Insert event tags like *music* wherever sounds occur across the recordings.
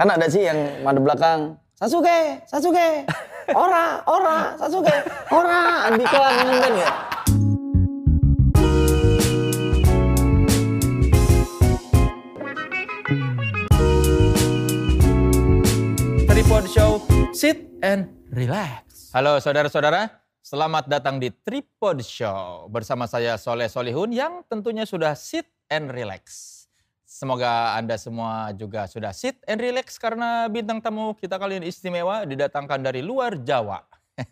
Kan ada sih yang madu belakang. Sasuke, Sasuke, ora, ora, Sasuke, ora, Andika ngen ya. Tripod Show, sit and relax. Halo saudara-saudara, selamat datang di Tripod Show bersama saya Soleh Solihun yang tentunya sudah sit and relax. Semoga Anda semua juga sudah sit and relax karena bintang tamu kita kali ini istimewa didatangkan dari luar Jawa. *laughs*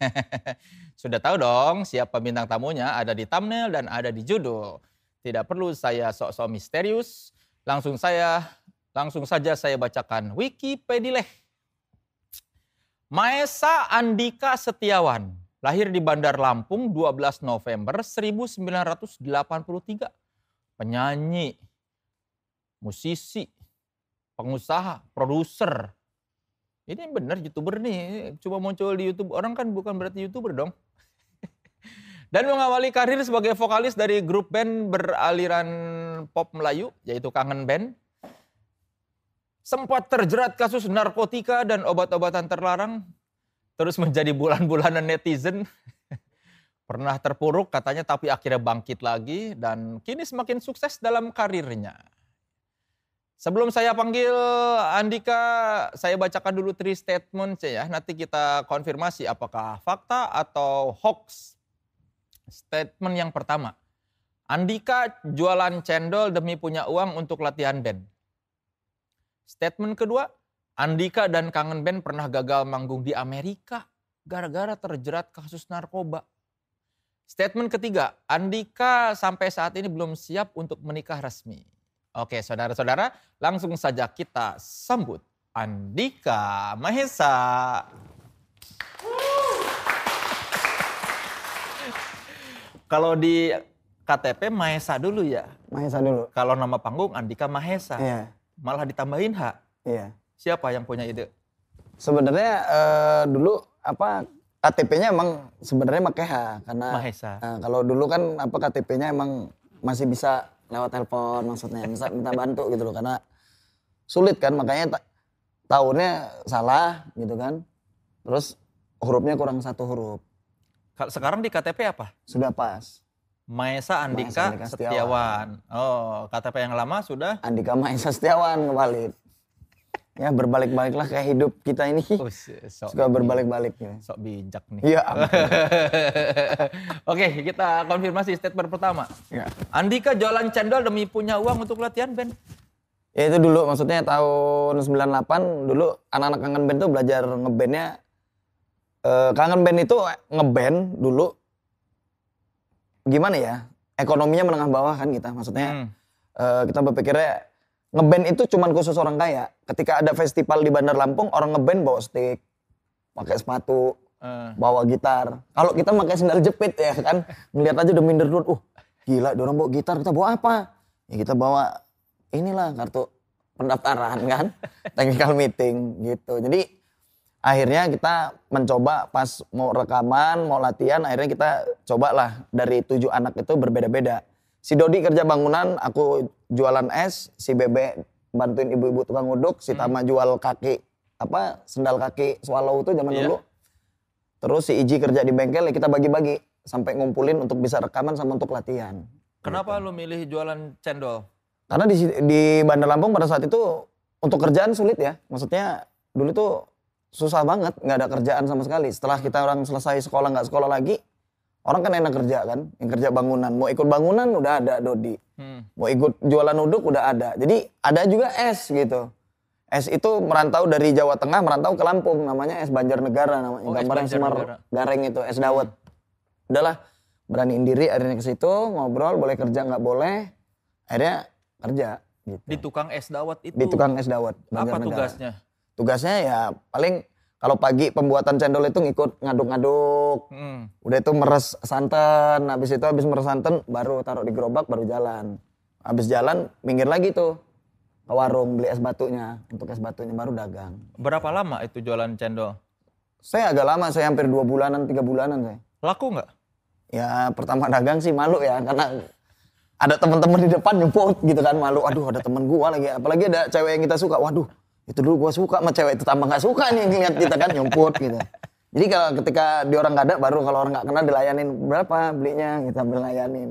sudah tahu dong siapa bintang tamunya ada di thumbnail dan ada di judul. Tidak perlu saya sok-sok misterius, langsung saya langsung saja saya bacakan Wikipedia. Maesa Andika Setiawan, lahir di Bandar Lampung 12 November 1983. Penyanyi, musisi, pengusaha, produser. Ini benar youtuber nih, coba muncul di YouTube. Orang kan bukan berarti youtuber dong. *laughs* Dan mengawali karir sebagai vokalis dari grup band beraliran pop Melayu, yaitu Kangen Band sempat terjerat kasus narkotika dan obat-obatan terlarang, terus menjadi bulan-bulanan netizen. *laughs* Pernah terpuruk katanya tapi akhirnya bangkit lagi dan kini semakin sukses dalam karirnya. Sebelum saya panggil Andika, saya bacakan dulu three statement ya. Nanti kita konfirmasi apakah fakta atau hoax. Statement yang pertama, Andika jualan cendol demi punya uang untuk latihan band. Statement kedua, Andika dan Kangen Band pernah gagal manggung di Amerika gara-gara terjerat kasus narkoba. Statement ketiga, Andika sampai saat ini belum siap untuk menikah resmi. Oke, saudara-saudara, langsung saja kita sambut Andika Mahesa. Kalau di KTP Mahesa dulu ya. Mahesa dulu. Kalau nama panggung Andika Mahesa. Iya, Malah ditambahin H. iya. Siapa yang punya ide? Sebenarnya eh, dulu apa KTP-nya emang sebenarnya pakai H karena Mahesa. Nah, kalau dulu kan apa KTP-nya emang masih bisa lewat telepon maksudnya bisa minta bantu gitu loh karena sulit kan makanya ta- tahunnya salah gitu kan. Terus hurufnya kurang satu huruf. Sekarang di KTP apa? Sudah pas. Maesa Andika, Andika Setiawan. Oh, KTP yang lama sudah. Andika Mahesa Setiawan kembali. Ya berbalik-baliklah kayak hidup kita ini. Oh, sok, Suka berbalik-balik ya. Sok bijak nih. Iya. ampun. *laughs* Oke, kita konfirmasi statement pertama. Ya. Andika jualan cendol demi punya uang untuk latihan band. Ya itu dulu maksudnya tahun 98 dulu anak-anak kangen band tuh belajar ngebandnya eh, kangen band itu ngeband dulu gimana ya ekonominya menengah bawah kan kita maksudnya Hmm. eh, kita berpikirnya ngeband itu cuman khusus orang kaya. Ketika ada festival di Bandar Lampung orang ngeband bawa stick pakai sepatu Eh, bawa gitar. Kalau kita pakai sendal jepit ya kan? Ngeliat aja udah minder dulu. Uh gila dia orang bawa gitar kita bawa apa? Ya kita bawa inilah kartu pendaftaran kan? *laughs* Technical meeting gitu. Jadi akhirnya kita mencoba pas mau rekaman mau latihan akhirnya kita cobalah. Dari tujuh anak itu berbeda-beda si Dodi kerja bangunan aku jualan es si Bebe bantuin ibu-ibu tukang uduk si Tama jual kaki apa sendal kaki swallow itu zaman Iya. dulu terus si Iji kerja di bengkel ya kita bagi-bagi sampai ngumpulin untuk bisa rekaman sama untuk latihan kenapa lu milih jualan cendol? karena di di Bandar Lampung pada saat itu untuk kerjaan sulit ya. Maksudnya dulu tuh susah banget, nggak ada kerjaan sama sekali. Setelah kita orang selesai sekolah nggak sekolah lagi, orang kan enak kerja kan, yang kerja bangunan. Mau ikut bangunan udah ada Dodi, Hmm. mau ikut jualan uduk udah ada. Jadi ada juga es gitu. Es itu merantau dari Jawa Tengah merantau ke Lampung, namanya es Banjarnegara namanya. Oh, es Gambarnya semar gareng itu, es dawet. Udahlah, beraniin diri akhirnya ke situ, ngobrol, boleh kerja nggak boleh. Akhirnya kerja gitu. Di tukang es dawet itu. Di tukang es dawet. Apa tugasnya? Tugasnya ya paling kalau pagi pembuatan cendol itu ngikut ngaduk-ngaduk. Hmm. Udah itu meres santan, habis itu habis meres santan baru taruh di gerobak baru jalan. Habis jalan minggir lagi tuh ke warung beli es batunya. Untuk es batunya baru dagang. Berapa lama itu jualan cendol? Saya agak lama, saya hampir dua bulanan, tiga bulanan saya. Laku nggak? Ya pertama dagang sih malu ya karena ada teman-teman di depan nyebut gitu kan malu. Aduh ada teman gua lagi, apalagi ada cewek yang kita suka. Waduh Itu dulu gua suka sama cewek itu tambah nggak suka nih ngeliat kita kan nyumput gitu. Jadi kalau ketika di orang nggak ada baru kalau orang nggak kenal dilayanin berapa belinya kita ambil layanin.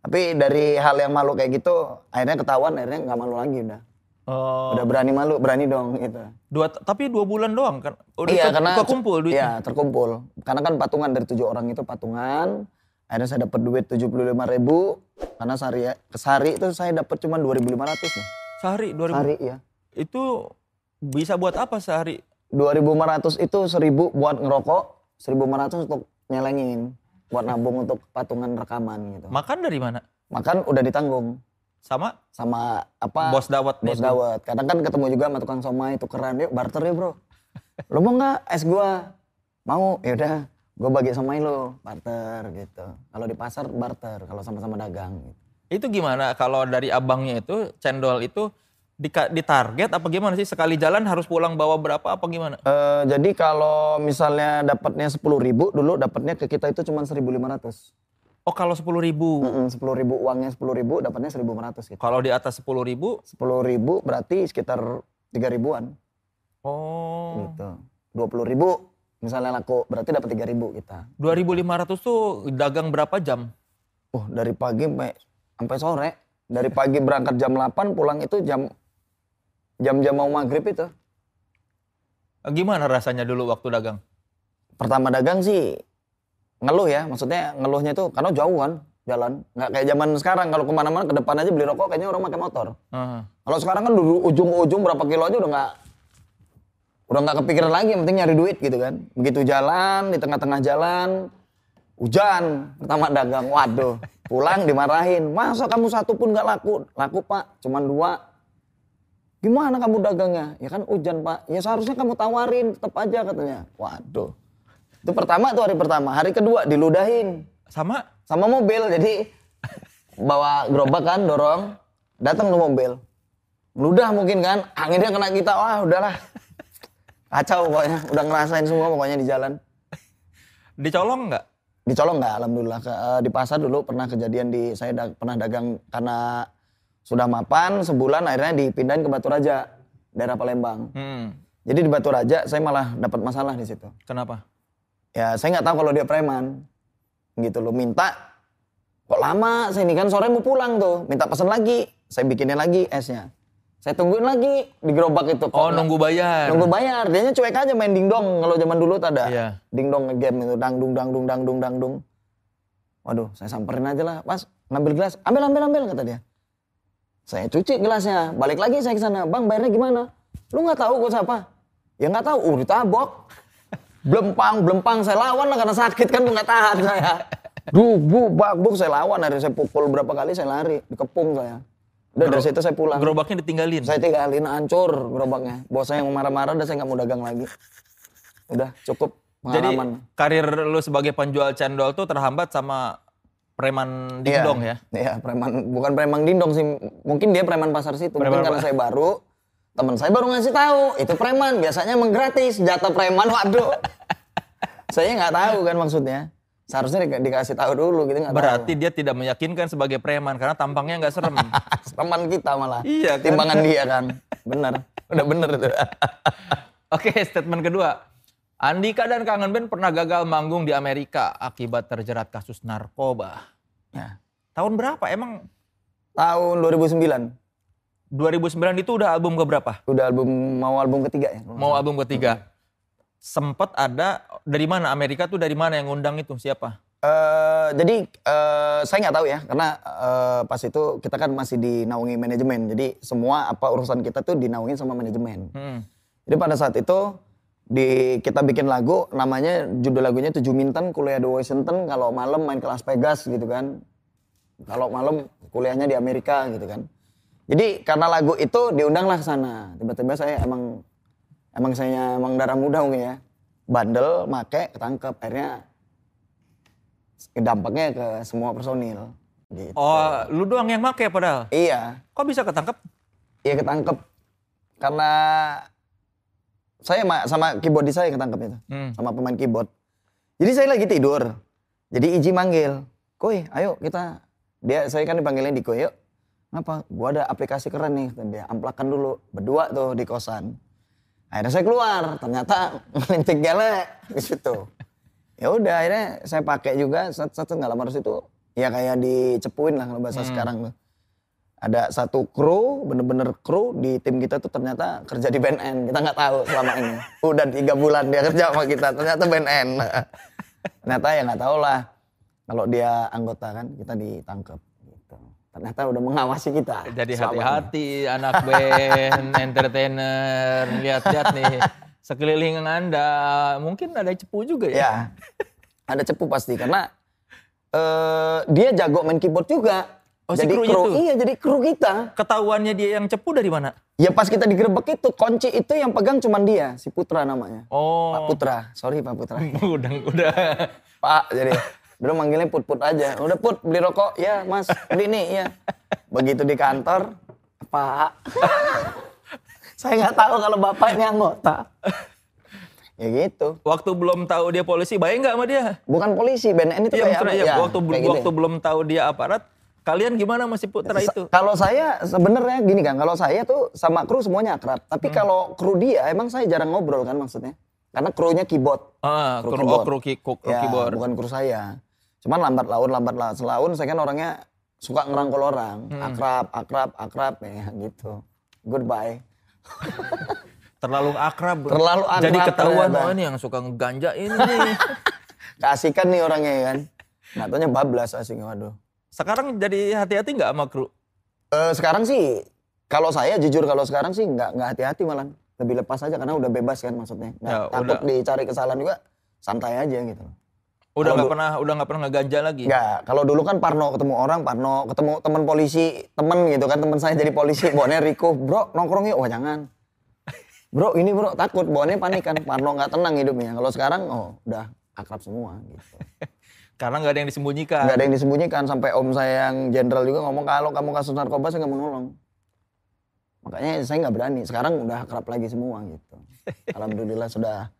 Tapi dari hal yang malu kayak gitu akhirnya ketahuan akhirnya nggak malu lagi udah. Oh, Udah berani malu, berani dong gitu. dua tapi dua bulan doang kan? Udah iya, ke- karena kekumpul duitnya. Iya, terkumpul. Karena kan patungan dari tujuh orang itu patungan. Akhirnya saya dapat duit 75.000 ribu. Karena sehari sehari itu saya dapat cuma 2.500 nih. Sehari 2000. Sehari ya. Itu bisa buat apa sehari? 2.500 itu 1000 buat ngerokok, 1.500 untuk nyelengin. Buat nabung untuk patungan rekaman gitu. Makan dari mana? Makan udah ditanggung Sama sama apa bos dawat bos dawet. Kadang kan ketemu juga sama tukang somai tukeran, yuk barter ya bro. *laughs* Lo mau nggak es gua? Mau, yaudah. Gue bagi somai lo, barter gitu. Kalau di pasar barter, kalau sama-sama dagang. Gitu. Itu gimana kalau dari abangnya itu cendol itu di, ditarget apa gimana sih? Sekali jalan harus pulang bawa berapa apa gimana? Eh, jadi kalau misalnya dapatnya 10.000 ribu, dulu dapatnya ke kita itu cuma 1.500. Oh kalau 10 ribu. Mm -mm, 10 ribu uangnya 10 ribu, dapatnya 1.500 gitu. Kalau di atas 10 ribu, 10 ribu berarti sekitar 3 ribuan oh gitu. 20 ribu misalnya laku, berarti dapat 3 ribu kita. 2.500 tuh dagang berapa jam? Oh, dari pagi sampai sampai sore. Dari pagi berangkat jam 8, pulang itu jam jam-jam mau maghrib itu. Gimana rasanya dulu waktu dagang? Pertama dagang sih ngeluh ya, maksudnya ngeluhnya itu karena jauh kan jalan. Nggak kayak zaman sekarang kalau ke mana-mana ke depan aja beli rokok kayaknya orang pakai motor. Heeh. Kalau sekarang kan dulu ujung ke ujung berapa kilo aja udah nggak udah nggak kepikiran lagi, yang penting nyari duit gitu kan. Begitu jalan di tengah-tengah jalan hujan pertama dagang, waduh *laughs* pulang dimarahin, masa kamu satu pun nggak laku, laku pak, cuman dua. Gimana kamu dagangnya? Ya kan hujan pak, ya seharusnya kamu tawarin tetap aja katanya. Waduh, itu pertama tuh hari pertama, hari kedua diludahin. Sama? sama mobil jadi bawa gerobak kan dorong. Datang tuh mobil. Ludah mungkin kan? Anginnya kena kita. Wah udahlah. Kacau pokoknya. Udah ngerasain semua pokoknya di jalan. Dicolong nggak? dicolong nggak? Alhamdulillah. Ke- eh, di pasar dulu pernah kejadian di saya da- pernah dagang karena sudah mapan sebulan akhirnya dipindahin ke Batu Raja daerah Palembang. Hmm. jadi di Batu Raja saya malah dapat masalah di situ. Kenapa? ya saya nggak tahu kalau dia preman. Gitu loh minta kok lama? Saya ini kan sore mau pulang tuh. Minta pesan lagi saya bikinin lagi esnya. Saya tungguin lagi di gerobak itu. Kok Oh nunggu bayar. nunggu bayar. Dianya cuek aja main dingdong. Kalau zaman dulu tuh ada Iya. dingdong game itu dangdung dangdung dangdung dangdung. Waduh saya samperin aja lah. Pas ngambil gelas. Ambil ambil ambil kata dia saya cuci gelasnya balik lagi saya ke sana. Bang bayarnya gimana? Lu nggak tahu gue siapa. Ya nggak tahu uh ditabok *laughs* belempang belempang saya lawan lah karena sakit kan nggak tahan saya. Duh bu bak buk saya lawan dari saya pukul berapa kali saya lari dikepung saya. Udah dari situ saya pulang. Gerobaknya ditinggalin. saya tinggalin hancur gerobaknya. Bos saya yang marah-marah udah saya nggak mau dagang lagi. Udah cukup Jadi pengalaman. karir lu sebagai penjual cendol tuh terhambat sama preman dingdong ya? Iya, preman bukan preman dindong sih. Mungkin dia preman pasar situ. Preman Mungkin karena saya baru, teman saya baru ngasih tahu itu preman. Biasanya emang gratis jatah preman. Waduh. *laughs* saya nggak tahu kan maksudnya. Seharusnya di- dikasih tahu dulu gitu nggak Berarti dia tidak meyakinkan sebagai preman karena tampangnya nggak serem. *laughs* tahu. Preman kita malah. Iya kan? Timbangan dia kan. Bener. *laughs* Udah bener itu. Oke, statement kedua. Andika dan Kangen Ben pernah gagal manggung di Amerika akibat terjerat kasus narkoba. ya. Tahun berapa? Emang Tahun 2009. 2009 itu udah album keberapa? Udah album mau album ketiga ya. Mau album ketiga. Sempet ada dari mana Amerika tuh dari mana yang ngundang itu siapa? Eh, jadi eh, saya nggak tahu ya karena eh, pas itu kita kan masih dinaungi manajemen jadi semua apa urusan kita tuh dinaungi sama manajemen Hmm. jadi pada saat itu di kita bikin lagu namanya judul lagunya tujuh minten kuliah di Washington kalau malam main ke Las Vegas gitu kan kalau malam kuliahnya di Amerika gitu kan jadi karena lagu itu diundanglah ke sana tiba-tiba saya emang emang saya emang darah muda mungkin ya bandel make ketangkep akhirnya dampaknya ke semua personil gitu. Oh, lu doang yang make padahal. iya Kok bisa ketangkep? iya ketangkep karena saya ma- sama keyboard saya ketangkep itu Hmm. sama pemain keyboard jadi saya lagi tidur jadi Iji manggil koi ayo kita dia saya kan dipanggilnya Diko yuk Kenapa? Gua ada aplikasi keren nih, kata dia amplakan dulu berdua tuh di kosan. Akhirnya saya keluar, ternyata *laughs* ngelinting gele di situ. Ya udah akhirnya saya pakai juga set set, nggak lama terus itu ya kayak dicepuin lah kalau bahasa sekarang tuh. Ada satu kru, bener-bener kru di tim kita tuh ternyata kerja di BNN. Kita nggak tahu selama ini. Udah tiga bulan dia kerja sama kita, ternyata BNN. *laughs* ternyata ya nggak tahu lah. Kalau dia anggota kan, kita ditangkap. Gitu. Ternyata udah mengawasi kita. Jadi hati-hati anak band, *laughs* entertainer, lihat-lihat nih sekeliling Anda. Mungkin ada cepu juga ya. Ya, ada cepu pasti karena eh dia jago main keyboard juga. Oh, si jadi krunya kru, tuh? iya jadi kru kita. Ketahuannya dia yang cepu dari mana? Ya pas kita digerebek itu kunci itu yang pegang cuman dia, si Putra namanya. Pak Oh, Putra, sorry Pak Putra. *laughs* udah udah. Pak, jadi dulu manggilnya Put Put aja. Udah Put beli rokok, ya Mas beli nih, ya. Begitu di kantor, Pak. *laughs* Saya nggak tahu kalau bapak ini anggota. ya gitu. Waktu belum tahu dia polisi, baik nggak sama dia? Bukan polisi, BNN itu Iya, kayak apa? ya, Ya, waktu kayak gitu waktu ya. belum tahu dia aparat, kalian gimana masih putra itu? Kalau saya sebenarnya gini kan, kalau saya tuh sama kru semuanya akrab. Tapi Hmm. kalau kru dia emang saya jarang ngobrol kan maksudnya. Karena krunya keyboard. Ah, Kru kru, keyboard. oh, kru, ki- kru, kru ya, keyboard. bukan kru saya. Cuman lambat laun, lambat laun. Selaun saya kan orangnya suka ngerangkul orang. Hmm. Akrab, akrab, akrab ya gitu. Goodbye. *laughs* Terlalu akrab. Terlalu akrab Jadi ketahuan, ternyata. oh ini yang suka ngeganja ini *laughs* nih. Keasikan nih orangnya ya kan. Nah, bablas asing waduh. Sekarang jadi hati-hati nggak sama kru? Eh, sekarang sih kalau saya jujur kalau sekarang sih nggak nggak hati-hati malah. Lebih lepas aja karena udah bebas kan maksudnya. Nggak Ya, takut udah. dicari kesalahan juga santai aja gitu. Udah nggak pernah udah nggak pernah ngeganja lagi. nggak kalau dulu kan Parno ketemu orang Parno ketemu teman polisi temen gitu kan teman saya jadi polisi. Bawaannya Riko bro nongkrong yuk. Wah jangan. Bro ini bro takut. Bawaannya panik kan. Parno nggak tenang hidupnya. Kalau sekarang oh udah akrab semua gitu Karena nggak ada yang disembunyikan. nggak ada yang disembunyikan. Sampai om saya yang jenderal juga ngomong kalau kamu kasus narkoba saya nggak mau nolong. Makanya saya nggak berani. Sekarang udah akrab lagi semua gitu. *laughs* Alhamdulillah sudah.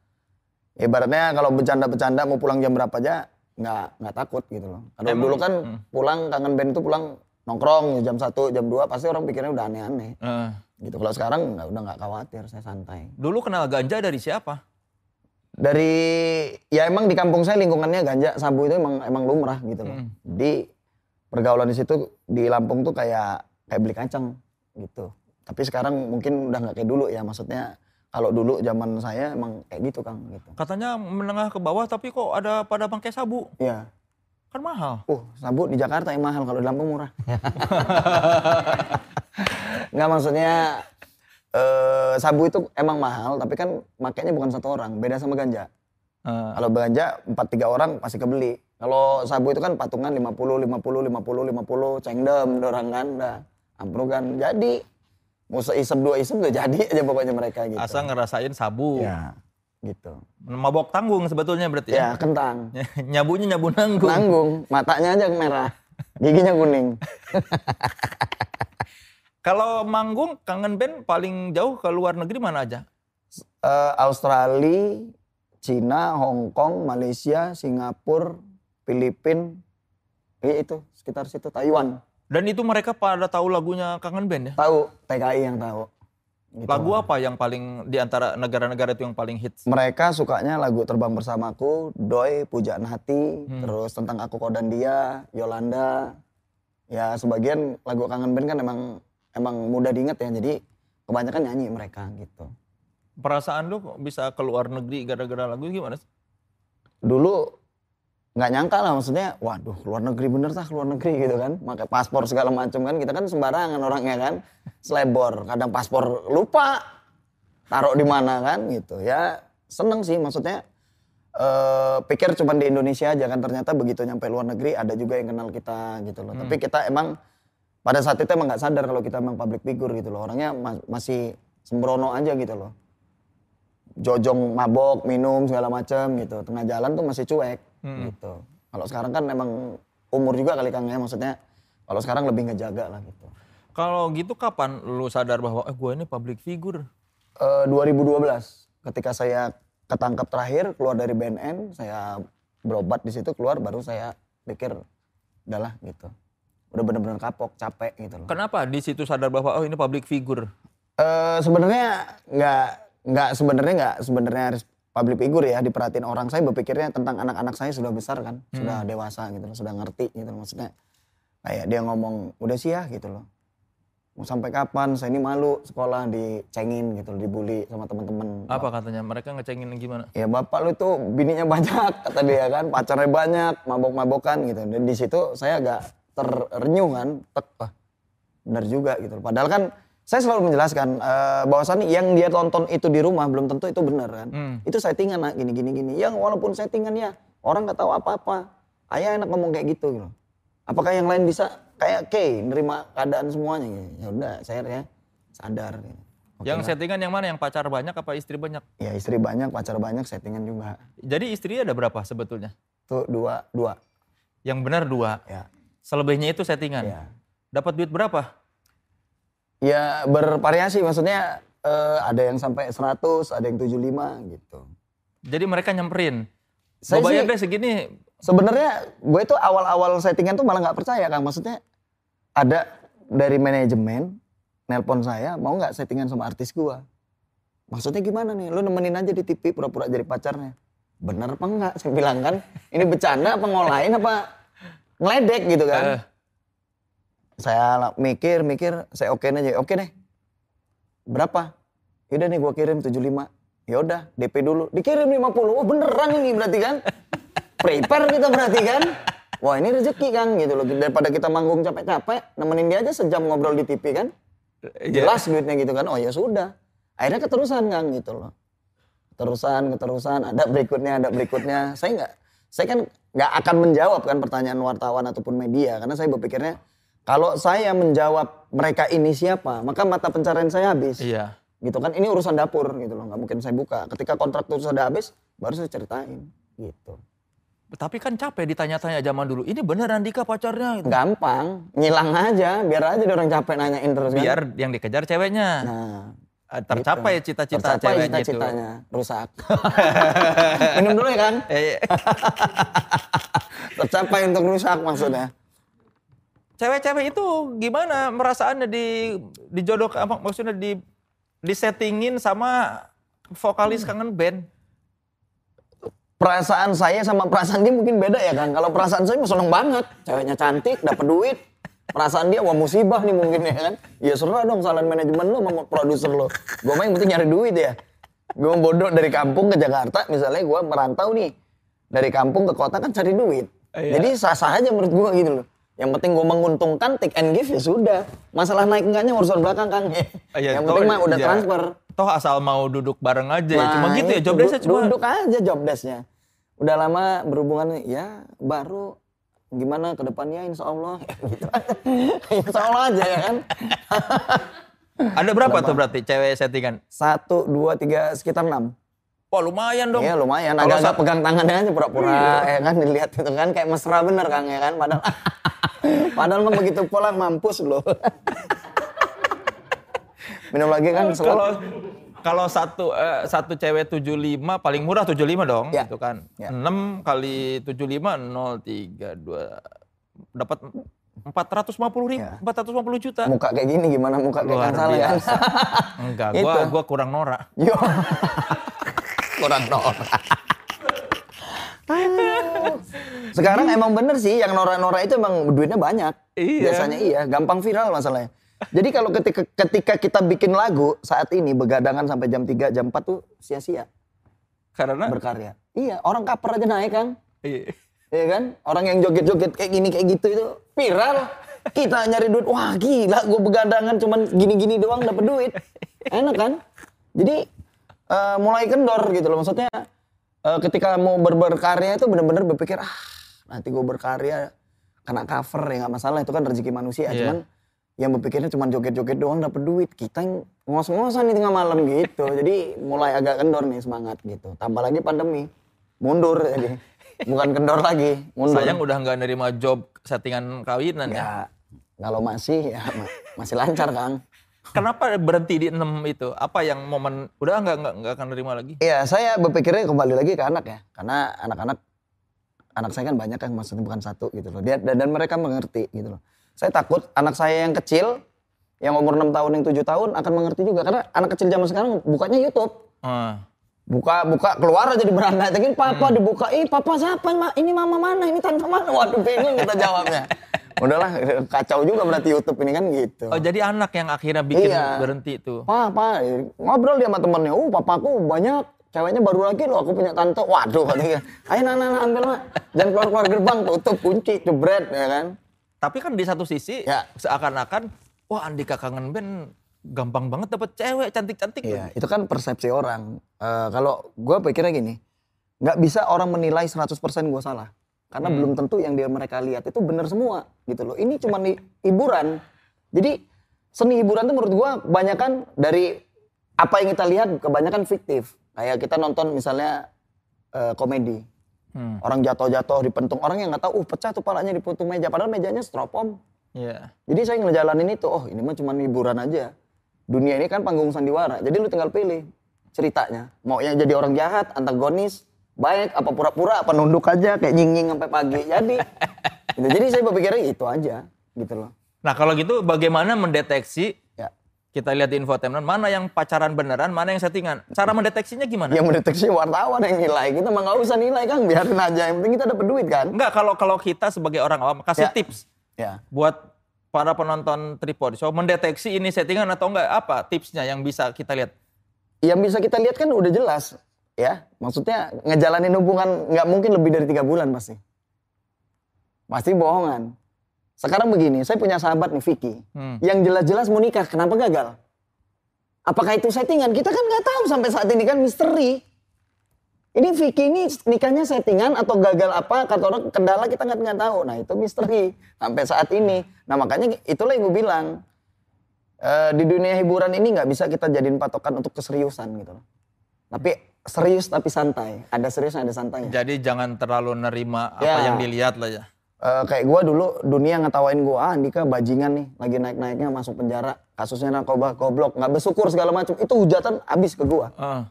Ibaratnya kalau bercanda-bercanda mau pulang jam berapa aja nggak nggak takut gitu loh. Kalau dulu kan hmm. pulang kangen band itu pulang nongkrong jam 1 jam 2 pasti orang pikirnya udah aneh-aneh. Eh, gitu. Kalau sekarang nggak udah nggak khawatir saya santai. Dulu kenal ganja dari siapa? Dari ya emang di kampung saya lingkungannya ganja sabu itu emang emang lumrah gitu loh. Hmm. Di pergaulan di situ di Lampung tuh kayak kayak beli kacang gitu. Tapi sekarang mungkin udah nggak kayak dulu ya maksudnya kalau dulu zaman saya emang kayak gitu Kang gitu. Katanya menengah ke bawah tapi kok ada pada bangkai sabu. Iya. Kan mahal. Uh, sabu di Jakarta yang mahal kalau di Lampung murah. *laughs* Nggak maksudnya eh sabu itu emang mahal tapi kan makainya bukan satu orang, beda sama ganja. Eh, Kalau belanja 4 3 orang pasti kebeli. Kalau sabu itu kan patungan 50 50 50 50 cengdem dorang kan dah. Ampro kan jadi mau seisep dua isep udah jadi aja pokoknya mereka gitu. asal ngerasain sabu. ya gitu. Mabok tanggung sebetulnya berarti Ya ya. kentang. *laughs* Nyabunya nyabu nanggung. Nanggung, matanya aja merah. Giginya kuning. *laughs* Kalau manggung kangen band paling jauh ke luar negeri mana aja? Eh, Australia, Cina, Hong Kong, Malaysia, Singapura, Filipina, eh, itu sekitar situ Taiwan. Dan itu mereka pada tahu lagunya kangen band ya? Tahu TKI yang tahu. Gitu. Lagu apa yang paling di antara negara-negara itu yang paling hits? Mereka sukanya lagu Terbang Bersamaku, Doi, Pujaan Hati, Hmm. terus tentang Aku Kau dan Dia, Yolanda. Ya sebagian lagu kangen band kan emang emang mudah diingat ya, jadi kebanyakan nyanyi mereka gitu. Perasaan lu bisa ke luar negeri gara-gara lagu gimana sih? Dulu nggak nyangka lah maksudnya, waduh luar negeri bener tah luar negeri gitu kan, pakai paspor segala macam kan, kita kan sembarangan orangnya kan, selebor, kadang paspor lupa, taruh di mana kan gitu, ya seneng sih maksudnya, eh pikir cuma di Indonesia aja kan, ternyata begitu nyampe luar negeri ada juga yang kenal kita gitu loh, tapi kita emang pada saat itu emang nggak sadar kalau kita emang public figure gitu loh, orangnya ma- masih sembrono aja gitu loh. Jojong mabok, minum segala macam gitu. Tengah jalan tuh masih cuek Hmm. gitu. Kalau sekarang kan memang umur juga kali Kang ya maksudnya kalau sekarang lebih ngejaga lah gitu. Kalau gitu kapan lu sadar bahwa eh gue ini public figure? Eh 2012 ketika saya ketangkap terakhir keluar dari BNN, saya berobat di situ keluar baru saya pikir udahlah gitu. Udah bener-bener kapok, capek gitu loh. Kenapa di situ sadar bahwa oh ini public figure? Eh sebenarnya nggak nggak sebenarnya nggak sebenarnya harus public figure ya diperhatiin orang saya berpikirnya tentang anak-anak saya sudah besar kan sudah dewasa gitu loh sudah ngerti gitu loh maksudnya kayak dia ngomong udah sih ya gitu loh mau sampai kapan saya ini malu sekolah dicengin gitu loh dibully sama teman-teman Apa katanya? Mereka ngecengin gimana? ya bapak lu tuh bininya banyak *laughs* kata dia kan pacarnya banyak mabok-mabokan gitu dan di situ saya agak terrenyuh kan tek ah, benar juga gitu padahal kan saya selalu menjelaskan eh, bahwasannya yang dia tonton itu di rumah belum tentu itu benar kan Hmm. itu settingan nak gini gini gini yang walaupun settingan ya orang nggak tahu apa-apa ayah enak ngomong kayak gitu gitu apakah yang lain bisa kayak Kay nerima keadaan semuanya gitu. ya udah saya ya sadar gitu. Oke yang lah. settingan yang mana? Yang pacar banyak apa istri banyak? ya istri banyak pacar banyak settingan juga Jadi istrinya ada berapa sebetulnya? tuh dua dua Yang benar dua. ya Selebihnya itu settingan. ya Dapat duit berapa? Ya bervariasi maksudnya eh, ada yang sampai 100, ada yang 75 gitu. Jadi mereka nyamperin. Saya Gue bayar sih- deh segini. Sebenarnya gue itu awal-awal settingan tuh malah nggak percaya kan maksudnya ada dari manajemen nelpon saya mau nggak settingan sama artis gua. Maksudnya gimana nih? Lu nemenin aja di TV pura-pura jadi pacarnya. Bener apa enggak? Saya bilang kan, ini bercanda apa ngolain apa ngeledek gitu kan. Eh, Saya la- mikir, mikir, saya okein aja. Oke deh. Berapa? Yaudah nih gua kirim 75. Ya udah, DP dulu. Dikirim 50. Oh beneran ini berarti kan? *laughs* Prepare kita berarti kan? Wah ini rezeki Kang gitu loh. Daripada kita manggung capek-capek, nemenin dia aja sejam ngobrol di TV kan? ya. Jelas duitnya gitu kan. Oh ya sudah. Akhirnya keterusan Kang gitu loh. Keterusan, keterusan, ada berikutnya, ada berikutnya. Saya nggak, saya kan nggak akan menjawab kan pertanyaan wartawan ataupun media karena saya berpikirnya kalau saya menjawab mereka ini siapa, maka mata pencarian saya habis. Iya. Gitu kan, ini urusan dapur gitu loh, nggak mungkin saya buka. Ketika kontrak itu sudah habis, baru saya ceritain gitu. Tapi kan capek ditanya-tanya zaman dulu. Ini bener Andika pacarnya? Gitu. Gampang, ngilang aja, biar aja dia orang capek nanyain terus kan. Biar yang dikejar ceweknya. Nah, Eh, Tercapai cita-cita tercapai ceweknya itu. cita-citanya, rusak. *laughs* Minum dulu ya kan? *laughs* Tercapai untuk rusak maksudnya. cewek-cewek itu gimana merasaannya di dijodoh apa maksudnya di disettingin sama vokalis kangen band? Perasaan saya sama perasaan dia mungkin beda ya kan. Kalau perasaan saya mah seneng banget. Ceweknya cantik, dapat duit. Perasaan dia wah musibah nih mungkin ya kan. Ya serah dong salahin manajemen lo sama produser lo. Gue mah yang penting nyari duit ya. Gue bodoh dari kampung ke Jakarta misalnya gue merantau nih. Dari kampung ke kota kan cari duit. Iya. Jadi sah-sah aja menurut gue gitu loh. Yang penting gue menguntungkan take and give ya sudah. Masalah naik enggaknya urusan belakang Kang. Iya, yang penting mah udah iya. transfer. Toh asal mau duduk bareng aja ya. Cuma Nah, gitu ya itu, job desk-nya du- cuma Duduk aja job desk-nya. Udah lama berhubungan ya baru gimana ke depannya insya Allah. *laughs* gitu insya Allah aja ya kan. *laughs* ada berapa tuh berarti cewek settingan? Satu, dua, tiga, sekitar enam. Wah lumayan dong. Iya lumayan, agak-agak pegang tangannya aja pura-pura ya kan dilihat itu kan kayak mesra bener Kang ya kan padahal *laughs* padahal mah begitu pulang mampus loh. Minum lagi kan Kalau selalu. Kalau satu eh, satu cewek 75 paling murah 75 dong Ya. gitu kan. Ya. 6 kali 75 032 dapat 450 ribu, Ya. 450 juta. Muka kayak gini gimana muka kayak Luar Kang Saleh kan? Enggak, *laughs* gua Itu. gua kurang norak. Yo. *laughs* Kurang norak. Sekarang emang bener sih yang norak-norak itu emang duitnya banyak. Iya. Biasanya iya, gampang viral masalahnya. Jadi kalau ketika ketika kita bikin lagu saat ini begadangan sampai jam 3, jam 4 tuh sia-sia Karena berkarya. Iya, orang kaper aja naik kan. iya. Iya kan? Orang yang joget-joget kayak gini kayak gitu itu viral. Kita nyari duit, wah gila gue begadangan cuman gini-gini doang dapet duit. Enak kan? Jadi eh, mulai kendor gitu loh. Maksudnya eh, ketika mau ber berkarya itu bener-bener berpikir, ah nanti gue berkarya kena cover ya nggak masalah itu kan rezeki manusia. Iya. Cuman yang berpikirnya cuman joget-joget doang dapet duit. Kita yang ngos-ngosan di tengah malam gitu. Jadi mulai agak kendor nih semangat gitu. Tambah lagi pandemi. Mundur jadi. Bukan kendor lagi, mundur. Sayang udah nggak nerima job settingan kawinan ya. Ya, kalau masih ya ma- masih lancar Kang. Kenapa berhenti di 6 itu? Apa yang momen udah nggak nggak nggak akan nerima lagi? Iya, saya berpikirnya kembali lagi ke anak ya. Karena anak-anak anak saya kan banyak kan maksudnya bukan satu gitu loh. Dia dan, dan mereka mengerti gitu loh. Saya takut anak saya yang kecil yang umur 6 tahun yang 7 tahun akan mengerti juga karena anak kecil zaman sekarang bukanya YouTube. Ah. Buka buka keluar aja di beranda. Tapi papa Hmm. dibuka, ih papa siapa? Ma? Ini mama mana? Ini tante mana? Waduh bingung kita jawabnya. *laughs* Udahlah kacau juga berarti YouTube ini kan gitu. Oh jadi anak yang akhirnya bikin Iya. berhenti tuh. Papa ngobrol dia sama temennya, uh papaku banyak ceweknya baru lagi loh, aku punya tante. Waduh katanya, ayo nana nana ambil mak, jangan keluar keluar gerbang, tutup kunci, jebret ya kan. Tapi kan di satu sisi Ya. seakan-akan wah Andika kangen band gampang banget dapet cewek cantik-cantik. Iya, itu kan persepsi orang. Eh, kalau gue pikirnya gini, nggak bisa orang menilai 100% gue salah. Karena belum tentu yang dia mereka lihat itu benar semua gitu loh. Ini cuma hiburan. Jadi seni hiburan itu menurut gue kebanyakan dari apa yang kita lihat kebanyakan fiktif. Kayak kita nonton misalnya eh, komedi. Hmm. Orang jatuh-jatuh dipentung. Orang yang nggak tahu, uh pecah tuh palanya dipentung meja. Padahal mejanya stropom. Iya. Jadi saya ngejalanin itu, oh ini mah cuma hiburan aja. Dunia ini kan panggung sandiwara, jadi lu tinggal pilih ceritanya. Mau yang jadi orang jahat, antagonis, baik, apa pura-pura, apa nunduk aja kayak nying-nying sampai pagi. Jadi, *laughs* gitu. jadi saya berpikirnya itu aja, gitu loh. Nah kalau gitu bagaimana mendeteksi. Kita lihat di infotainment mana yang pacaran beneran, mana yang settingan. Cara mendeteksinya gimana? Yang mendeteksi wartawan yang nilai, kita mah nggak usah nilai kan, biarin aja. Yang penting kita dapat duit kan. Enggak kalau kalau kita sebagai orang awam kasih Ya. tips Ya. buat para penonton tripod show mendeteksi ini settingan atau enggak apa tipsnya yang bisa kita lihat. Yang bisa kita lihat kan udah jelas, ya. Maksudnya ngejalanin hubungan nggak mungkin lebih dari tiga bulan pasti. Pasti bohongan. Sekarang begini, saya punya sahabat nih Vicky, Hmm. yang jelas-jelas mau nikah, kenapa gagal? Apakah itu settingan? Kita kan nggak tahu sampai saat ini kan misteri. Ini Vicky ini nikahnya settingan atau gagal apa? Kata orang kendala kita nggak nggak tahu. Nah itu misteri sampai saat ini. Nah makanya itulah yang gue bilang Eh, di dunia hiburan ini nggak bisa kita jadiin patokan untuk keseriusan gitu loh. Tapi serius tapi santai. Ada serius ada santai. Jadi jangan terlalu nerima apa Ya. yang dilihat lah ya. Eh, kayak gua dulu dunia ngetawain gua, ah Andika bajingan nih, lagi naik-naiknya masuk penjara, kasusnya narkoba, goblok, nggak bersyukur segala macam. Itu hujatan habis ke gua. Ah.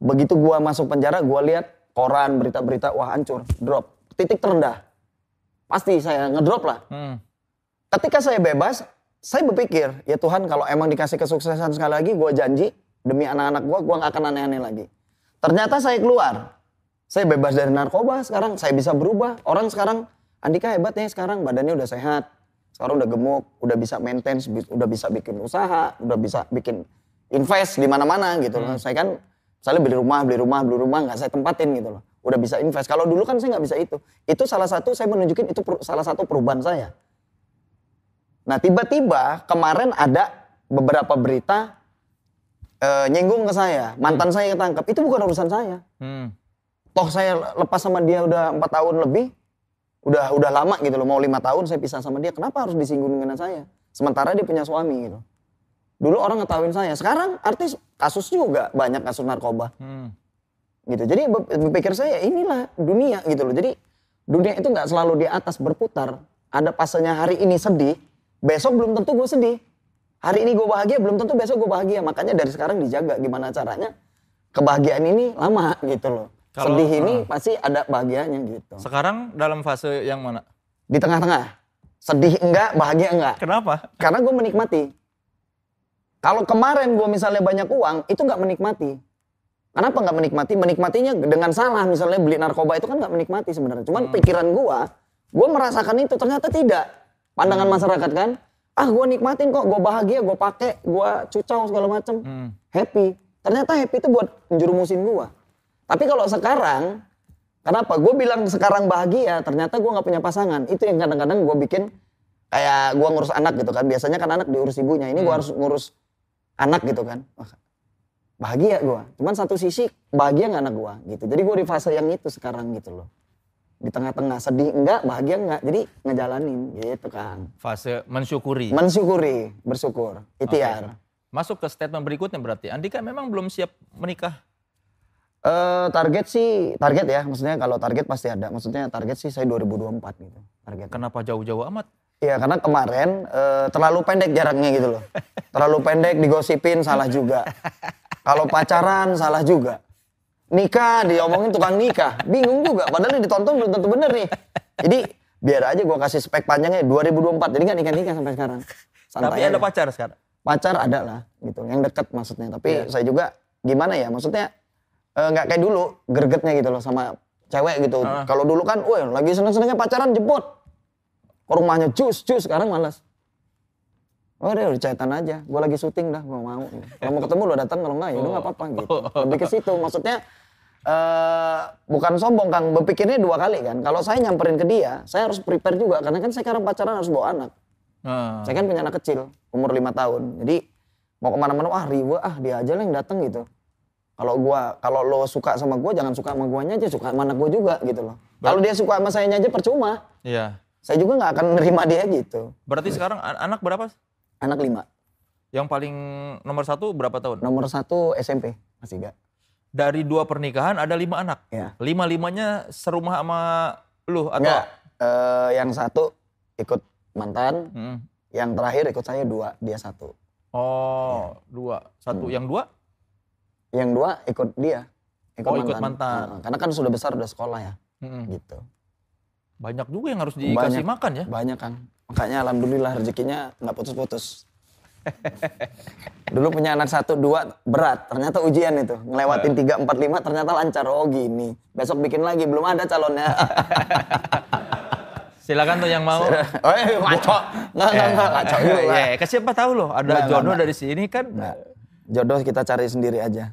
Begitu gua masuk penjara, gua lihat koran berita-berita, wah hancur, drop, titik terendah. Pasti saya ngedrop lah. Hmm. Ketika saya bebas, saya berpikir, ya Tuhan kalau emang dikasih kesuksesan sekali lagi, gua janji demi anak-anak gua, gua nggak akan aneh-aneh lagi. Ternyata saya keluar, saya bebas dari narkoba, sekarang saya bisa berubah. Orang sekarang, Andika hebat ya sekarang, badannya udah sehat, sekarang udah gemuk, udah bisa maintain, udah bisa bikin usaha, udah bisa bikin invest di mana-mana gitu loh. Saya kan, misalnya beli rumah, beli rumah, beli rumah, nggak saya tempatin gitu loh. Udah bisa invest. Kalau dulu kan saya nggak bisa itu. Itu salah satu, saya menunjukin itu per- salah satu perubahan saya. Nah tiba-tiba kemarin ada beberapa berita eh, nyinggung ke saya, mantan saya ketangkep. Itu bukan urusan saya. Hmm. Toh saya lepas sama dia udah empat tahun lebih, udah udah lama gitu loh, mau lima tahun saya pisah sama dia. Kenapa harus disinggung dengan saya? Sementara dia punya suami gitu. Dulu orang ngetawain saya, sekarang artis kasus juga banyak kasus narkoba Hmm. gitu. Jadi be- berpikir saya inilah dunia gitu loh. Jadi dunia itu nggak selalu di atas berputar. Ada pasenya hari ini sedih, besok belum tentu gue sedih. Hari ini gue bahagia, belum tentu besok gue bahagia. Makanya dari sekarang dijaga gimana caranya kebahagiaan ini lama gitu loh. Kalau- sedih ini ah. pasti ada bahagianya gitu. Sekarang dalam fase yang mana? Di tengah-tengah. Sedih enggak, bahagia enggak. Kenapa? Karena gue menikmati. Kalau kemarin gue misalnya banyak uang, itu nggak menikmati. Kenapa nggak menikmati? Menikmatinya dengan salah. Misalnya beli narkoba itu kan nggak menikmati sebenarnya. Cuman pikiran gue, gue merasakan itu. Ternyata tidak. Pandangan masyarakat kan, ah gue nikmatin kok, gue bahagia, gue pakai, gue cucau segala macem, Hmm. happy. Ternyata happy itu buat menjurumusin gue. Tapi kalau sekarang, kenapa? Gue bilang sekarang bahagia, ternyata gue nggak punya pasangan. Itu yang kadang-kadang gue bikin kayak gue ngurus anak gitu kan. Biasanya kan anak diurus ibunya. Ini gue harus ngurus anak gitu kan. Bahagia gue. Cuman satu sisi bahagia nggak anak gue gitu. Jadi gue di fase yang itu sekarang gitu loh. Di tengah-tengah sedih enggak, bahagia enggak. Jadi ngejalanin gitu kan. Fase mensyukuri. Mensyukuri, bersyukur, ikhtiar. Masuk ke statement berikutnya berarti. Andika memang belum siap menikah. Eh target sih, target ya. Maksudnya kalau target pasti ada. Maksudnya target sih saya 2024 gitu. Target. Kenapa jauh-jauh amat? Iya karena kemarin eh, terlalu pendek jaraknya gitu loh. Terlalu pendek digosipin salah juga. Kalau pacaran salah juga. Nikah diomongin tukang nikah. Bingung juga. Padahal yang ditonton belum tentu bener nih. Jadi biar aja gua kasih spek panjangnya 2024. Jadi nggak nikah-nikah sampai sekarang. Santai Tapi ada aja. pacar sekarang. Pacar ada lah gitu. Yang deket maksudnya. Tapi Iya. saya juga gimana ya maksudnya eh, nggak kayak dulu gregetnya gitu loh sama cewek gitu. Ah. Kalau dulu kan, woi lagi seneng-senengnya pacaran jemput ke rumahnya cus cus sekarang malas. Oh udah, udah chatan aja, gue lagi syuting dah, gue mau. Kalau mau ketemu lo datang, kalau enggak ya udah nggak apa-apa gitu. Lebih ke situ, maksudnya eh bukan sombong Kang, berpikirnya dua kali kan. Kalau saya nyamperin ke dia, saya harus prepare juga karena kan saya sekarang pacaran harus bawa anak. Nah, Saya kan punya anak kecil, umur lima tahun. Jadi mau ke mana-mana, wah riwa ah dia aja lah yang datang gitu. Kalau gua, kalau lo suka sama gua, jangan suka sama guanya aja, suka sama anak gua juga gitu loh. Kalau dia suka sama saya aja percuma. iya. Saya juga nggak akan nerima dia gitu. Berarti sekarang an- anak berapa? Anak lima, Yang paling nomor satu berapa tahun? nomor satu SMP masih gak? Dari dua pernikahan ada lima anak. Ya. Lima limanya serumah sama lu atau? Enggak, eh, yang satu ikut mantan, Hmm. yang terakhir ikut saya dua, dia satu. Oh, dua. Satu. Hmm. Yang dua? Yang dua ikut dia, ikut Oh, mantan. ikut mantan. Nah, karena kan sudah besar, udah sekolah ya, Hmm. gitu. Banyak juga yang harus dikasih Banyak. makan ya. Banyak kan. Makanya alhamdulillah rezekinya nggak putus-putus. Dulu punya anak satu dua berat, ternyata ujian itu ngelewatin tiga empat lima ternyata lancar. Oh gini, besok bikin lagi belum ada calonnya. *laughs* Silakan tuh yang mau. oh eh, ngaco, nggak nggak nggak ngaco juga. Eh, eh, ke siapa tahu loh, ada nggak, jodoh nggak. dari sini kan. Nggak. Jodoh kita cari sendiri aja.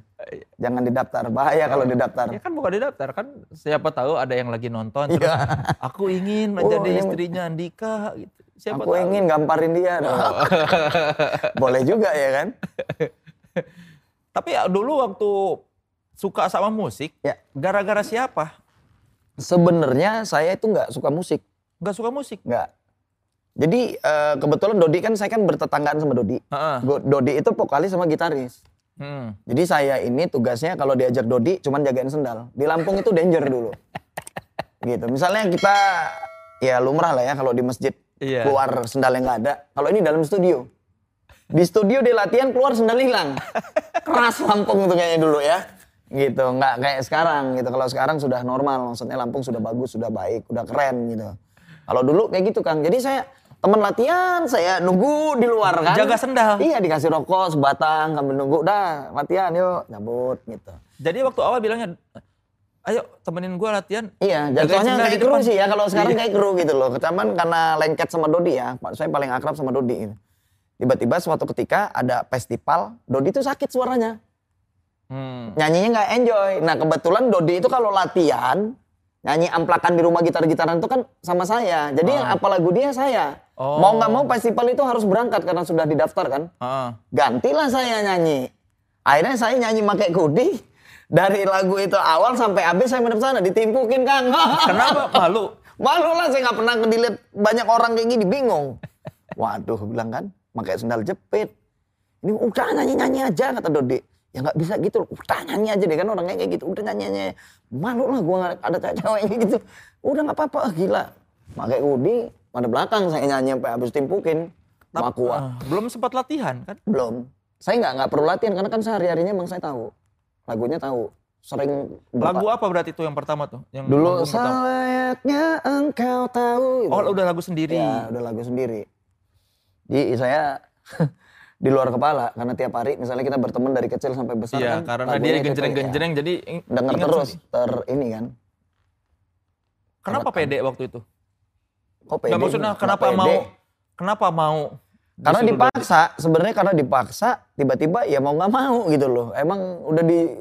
Jangan didaftar, bahaya kalau didaftar. Ya kan bukan di daftar kan siapa tahu ada yang lagi nonton terus Iya. aku ingin *laughs* Oh, menjadi ini- istrinya Andika gitu. Siapa Aku tahu. ingin gamparin dia. *laughs* Boleh juga ya kan? *laughs* Tapi ya, dulu waktu suka sama musik, Ya. gara-gara siapa? Sebenarnya saya itu nggak suka musik. Gak suka musik. Nggak. Jadi eh, kebetulan Dodi kan saya kan bertetanggaan sama Dodi. Go- Dodi itu vokalis sama gitaris. Hmm. Jadi saya ini tugasnya kalau diajak Dodi cuman jagain sendal. Di Lampung itu danger dulu. *laughs* gitu. Misalnya kita ya lumrah lah ya kalau di masjid Iya. keluar sendal yang nggak ada. Kalau ini dalam studio. Di studio di latihan keluar sendal hilang. *laughs* Keras Lampung itu kayaknya dulu ya. Gitu, nggak kayak sekarang gitu. Kalau sekarang sudah normal, maksudnya Lampung sudah bagus, sudah baik, udah keren gitu. Kalau dulu kayak gitu kan. Jadi saya teman latihan, saya nunggu di luar kan. Jaga sendal. Iya dikasih rokok sebatang sambil nunggu. Udah latihan yuk, cabut gitu. Jadi waktu awal bilangnya, ayo temenin gua latihan. Iya, jatuhnya sendal kayak kru sih ya. Kalau sekarang Iya. kayak kru gitu loh. Kecaman karena lengket sama Dodi ya. Pak, Saya paling akrab sama Dodi. gitu. Tiba-tiba suatu ketika ada festival, Dodi itu sakit suaranya. Hmm. Nyanyinya nggak enjoy. Nah kebetulan Dodi itu kalau latihan, nyanyi amplakan di rumah gitar-gitaran itu kan sama saya. Jadi yang apa lagu dia saya. Oh. Mau nggak mau festival itu harus berangkat karena sudah didaftar kan. Heeh. Gantilah saya nyanyi. Akhirnya saya nyanyi pakai kudi. Dari lagu itu awal sampai habis saya menep sana ditimpukin Kang. *laughs* Kenapa malu? Malu lah saya nggak pernah dilihat banyak orang kayak gini bingung. Waduh bilang kan pakai sendal jepit. Ini udah nyanyi-nyanyi aja kata Dodi. Ya nggak bisa gitu, udah nyanyi aja deh kan orangnya kayak gitu. Udah nyanyi-nyanyi. Malu lah gua nggak ada cewek kayak gitu. Udah nggak apa-apa, gila. Pakai kudi, pada belakang saya nyanyi sampai habis timpukin. Sama kuat. Ah, belum sempat latihan kan? Belum. Saya nggak nggak perlu latihan karena kan sehari-harinya emang saya tahu. Lagunya tahu. Sering berapa- Lagu apa berarti itu yang pertama tuh? Yang Dulu pertama? selayaknya engkau tahu. gitu. Oh udah lagu sendiri. Ya, udah lagu sendiri. Jadi saya *laughs* di luar kepala karena tiap hari misalnya kita berteman dari kecil sampai besar Iya, kan. karena dia genjreng-genjreng jadi ya, ing- denger terus sendiri. ter ini kan. Kenapa pede waktu itu? Kok pede? Nggak maksudnya kenapa pede. mau kenapa mau Karena dipaksa, sebenarnya karena dipaksa, tiba-tiba ya mau nggak mau gitu loh. Emang udah di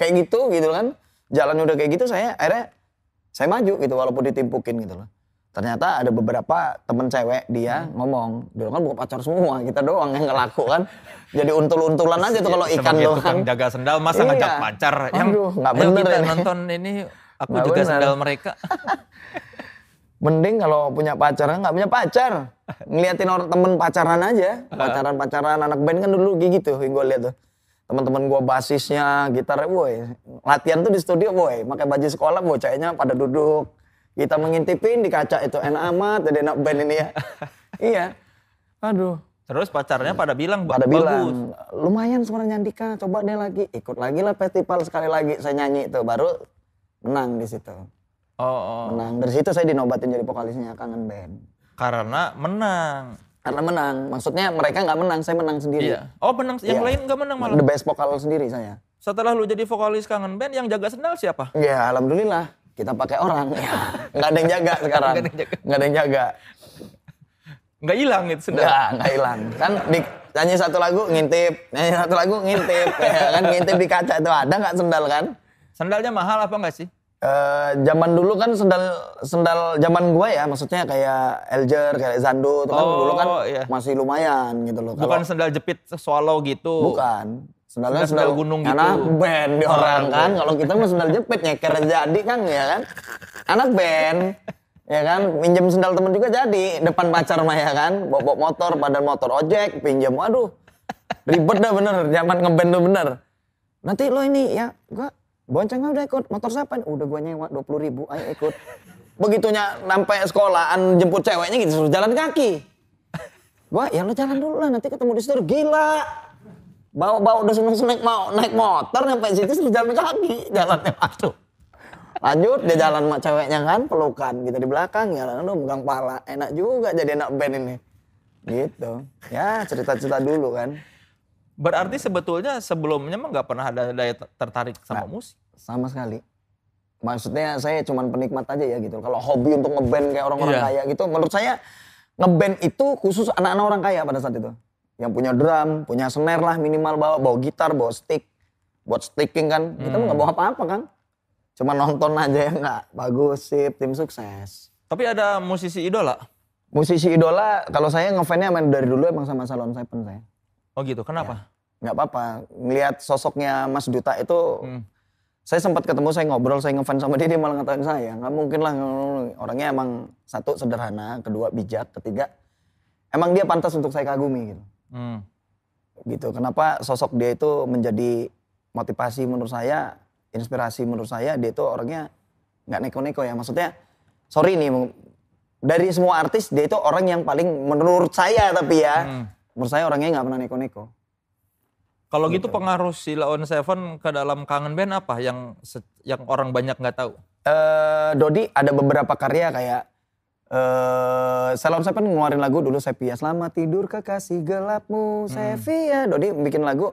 kayak gitu gitu kan. Jalannya udah kayak gitu saya akhirnya saya maju gitu walaupun ditimpukin gitu loh. Ternyata ada beberapa temen cewek dia ngomong, dulu kan bukan pacar semua, *laughs* kita doang yang ngelaku kan. Jadi untul-untulan aja tuh kalau ikan sebagai doang. tukang jaga sendal masa Iya. ngajak pacar yang Aduh, nggak ayo bener kita ini." nonton ini aku Nggak juga bener. sendal mereka. *laughs* Mending kalau punya pacar, nggak punya pacar. Ngeliatin orang temen pacaran aja. *laughs* Pacaran-pacaran anak band kan dulu gitu, yang gue lihat tuh. Teman-teman gue basisnya, gitar, boy. Latihan tuh di studio, boy. Pakai baju sekolah, boy. Ceweknya pada duduk. Kita mengintipin di kaca itu enak amat, jadi anak band ini ya. *laughs* iya. Aduh. Terus pacarnya pada bilang "Ba- Pada bagus. bilang, lumayan suaranya Andika, coba deh lagi. Ikut lagi lah festival sekali lagi. Saya nyanyi itu, baru menang di situ. Oh, oh. Menang. Dari situ saya dinobatin jadi vokalisnya Kangen Band. karena menang. Karena menang. Maksudnya mereka nggak menang, saya menang sendiri. Iya. Oh menang, yang Iya. lain nggak menang malah. The best vokal sendiri saya. setelah lu jadi vokalis kangen band yang jaga sendal siapa? Ya alhamdulillah kita pakai orang. Ya, *laughs* nggak ada yang jaga sekarang. Nggak ada yang jaga. Nggak ada yang jaga. Nggak hilang itu sendal. Nggak, nggak hilang. Kan di, nyanyi satu lagu ngintip, nyanyi satu lagu ngintip. *laughs* ya, kan ngintip di kaca itu ada nggak sendal kan? Sendalnya mahal apa enggak sih? Eh, zaman dulu kan sendal sendal zaman gua ya, maksudnya kayak Elger, kayak Zando itu kan Oh, dulu kan iya. masih lumayan gitu loh. Bukan Kalau- sendal jepit swallow gitu. bukan. Sendalnya Sendal sendal, gunung gitu. Anak band di Oh, orang kan. Kalau kita mah sendal jepit nyeker jadi kan ya kan. Anak band. Ya kan, minjem sendal temen juga jadi. Depan pacar mah ya kan, bawa motor, badan motor ojek, pinjam. Waduh, ribet dah bener, zaman ngeband tuh bener. Nanti lo ini ya, gua bonceng ah, udah ikut. Motor siapa? nih? Udah gua nyewa 20 ribu, ayo ikut. Begitunya sampai sekolahan jemput ceweknya gitu, suruh jalan kaki. Gua ya lo jalan dulu lah, nanti ketemu di situ. Gila, bawa-bawa udah seneng-seneng mau naik motor sampai situ suruh jalan kaki, jalannya waduh. Lanjut dia jalan sama ceweknya kan, pelukan gitu di belakang ya, aduh megang pala, enak juga jadi anak band ini. Gitu. Ya cerita-cerita dulu kan. Berarti sebetulnya sebelumnya mah nggak pernah ada daya tertarik sama musik. Sama sekali. Maksudnya saya cuman penikmat aja ya gitu. Kalau hobi untuk ngeband kayak orang-orang Iya. kaya gitu, menurut saya ngeband itu khusus anak-anak orang kaya pada saat itu. Yang punya drum, punya snare lah minimal bawa, bawa gitar, bawa stick. Buat sticking kan, kita nggak bawa apa-apa kan. Cuma nonton aja ya nggak, bagus sip, tim sukses. Tapi ada musisi idola. Musisi idola, kalau saya ngefansnya emang dari dulu emang sama Salon Seven saya. Oh gitu. Kenapa? Nggak apa-apa, ngelihat sosoknya Mas Duta itu Hmm. saya sempat ketemu saya ngobrol saya ngefans sama dia dia malah ngatain saya nggak mungkin lah orangnya emang satu sederhana kedua bijak ketiga emang dia pantas untuk saya kagumi gitu Hmm. gitu kenapa sosok dia itu menjadi motivasi menurut saya inspirasi menurut saya dia itu orangnya nggak neko-neko ya maksudnya sorry nih dari semua artis dia itu orang yang paling menurut saya tapi ya Hmm. menurut saya orangnya nggak pernah neko-neko Kalau gitu pengaruh Sila on Seven ke dalam kangen band apa yang yang orang banyak nggak tahu? eh Dodi ada beberapa karya kayak eh Salon Seven ngeluarin lagu dulu Sepia. Selamat tidur kekasih gelapmu Sepia. Dodi bikin lagu.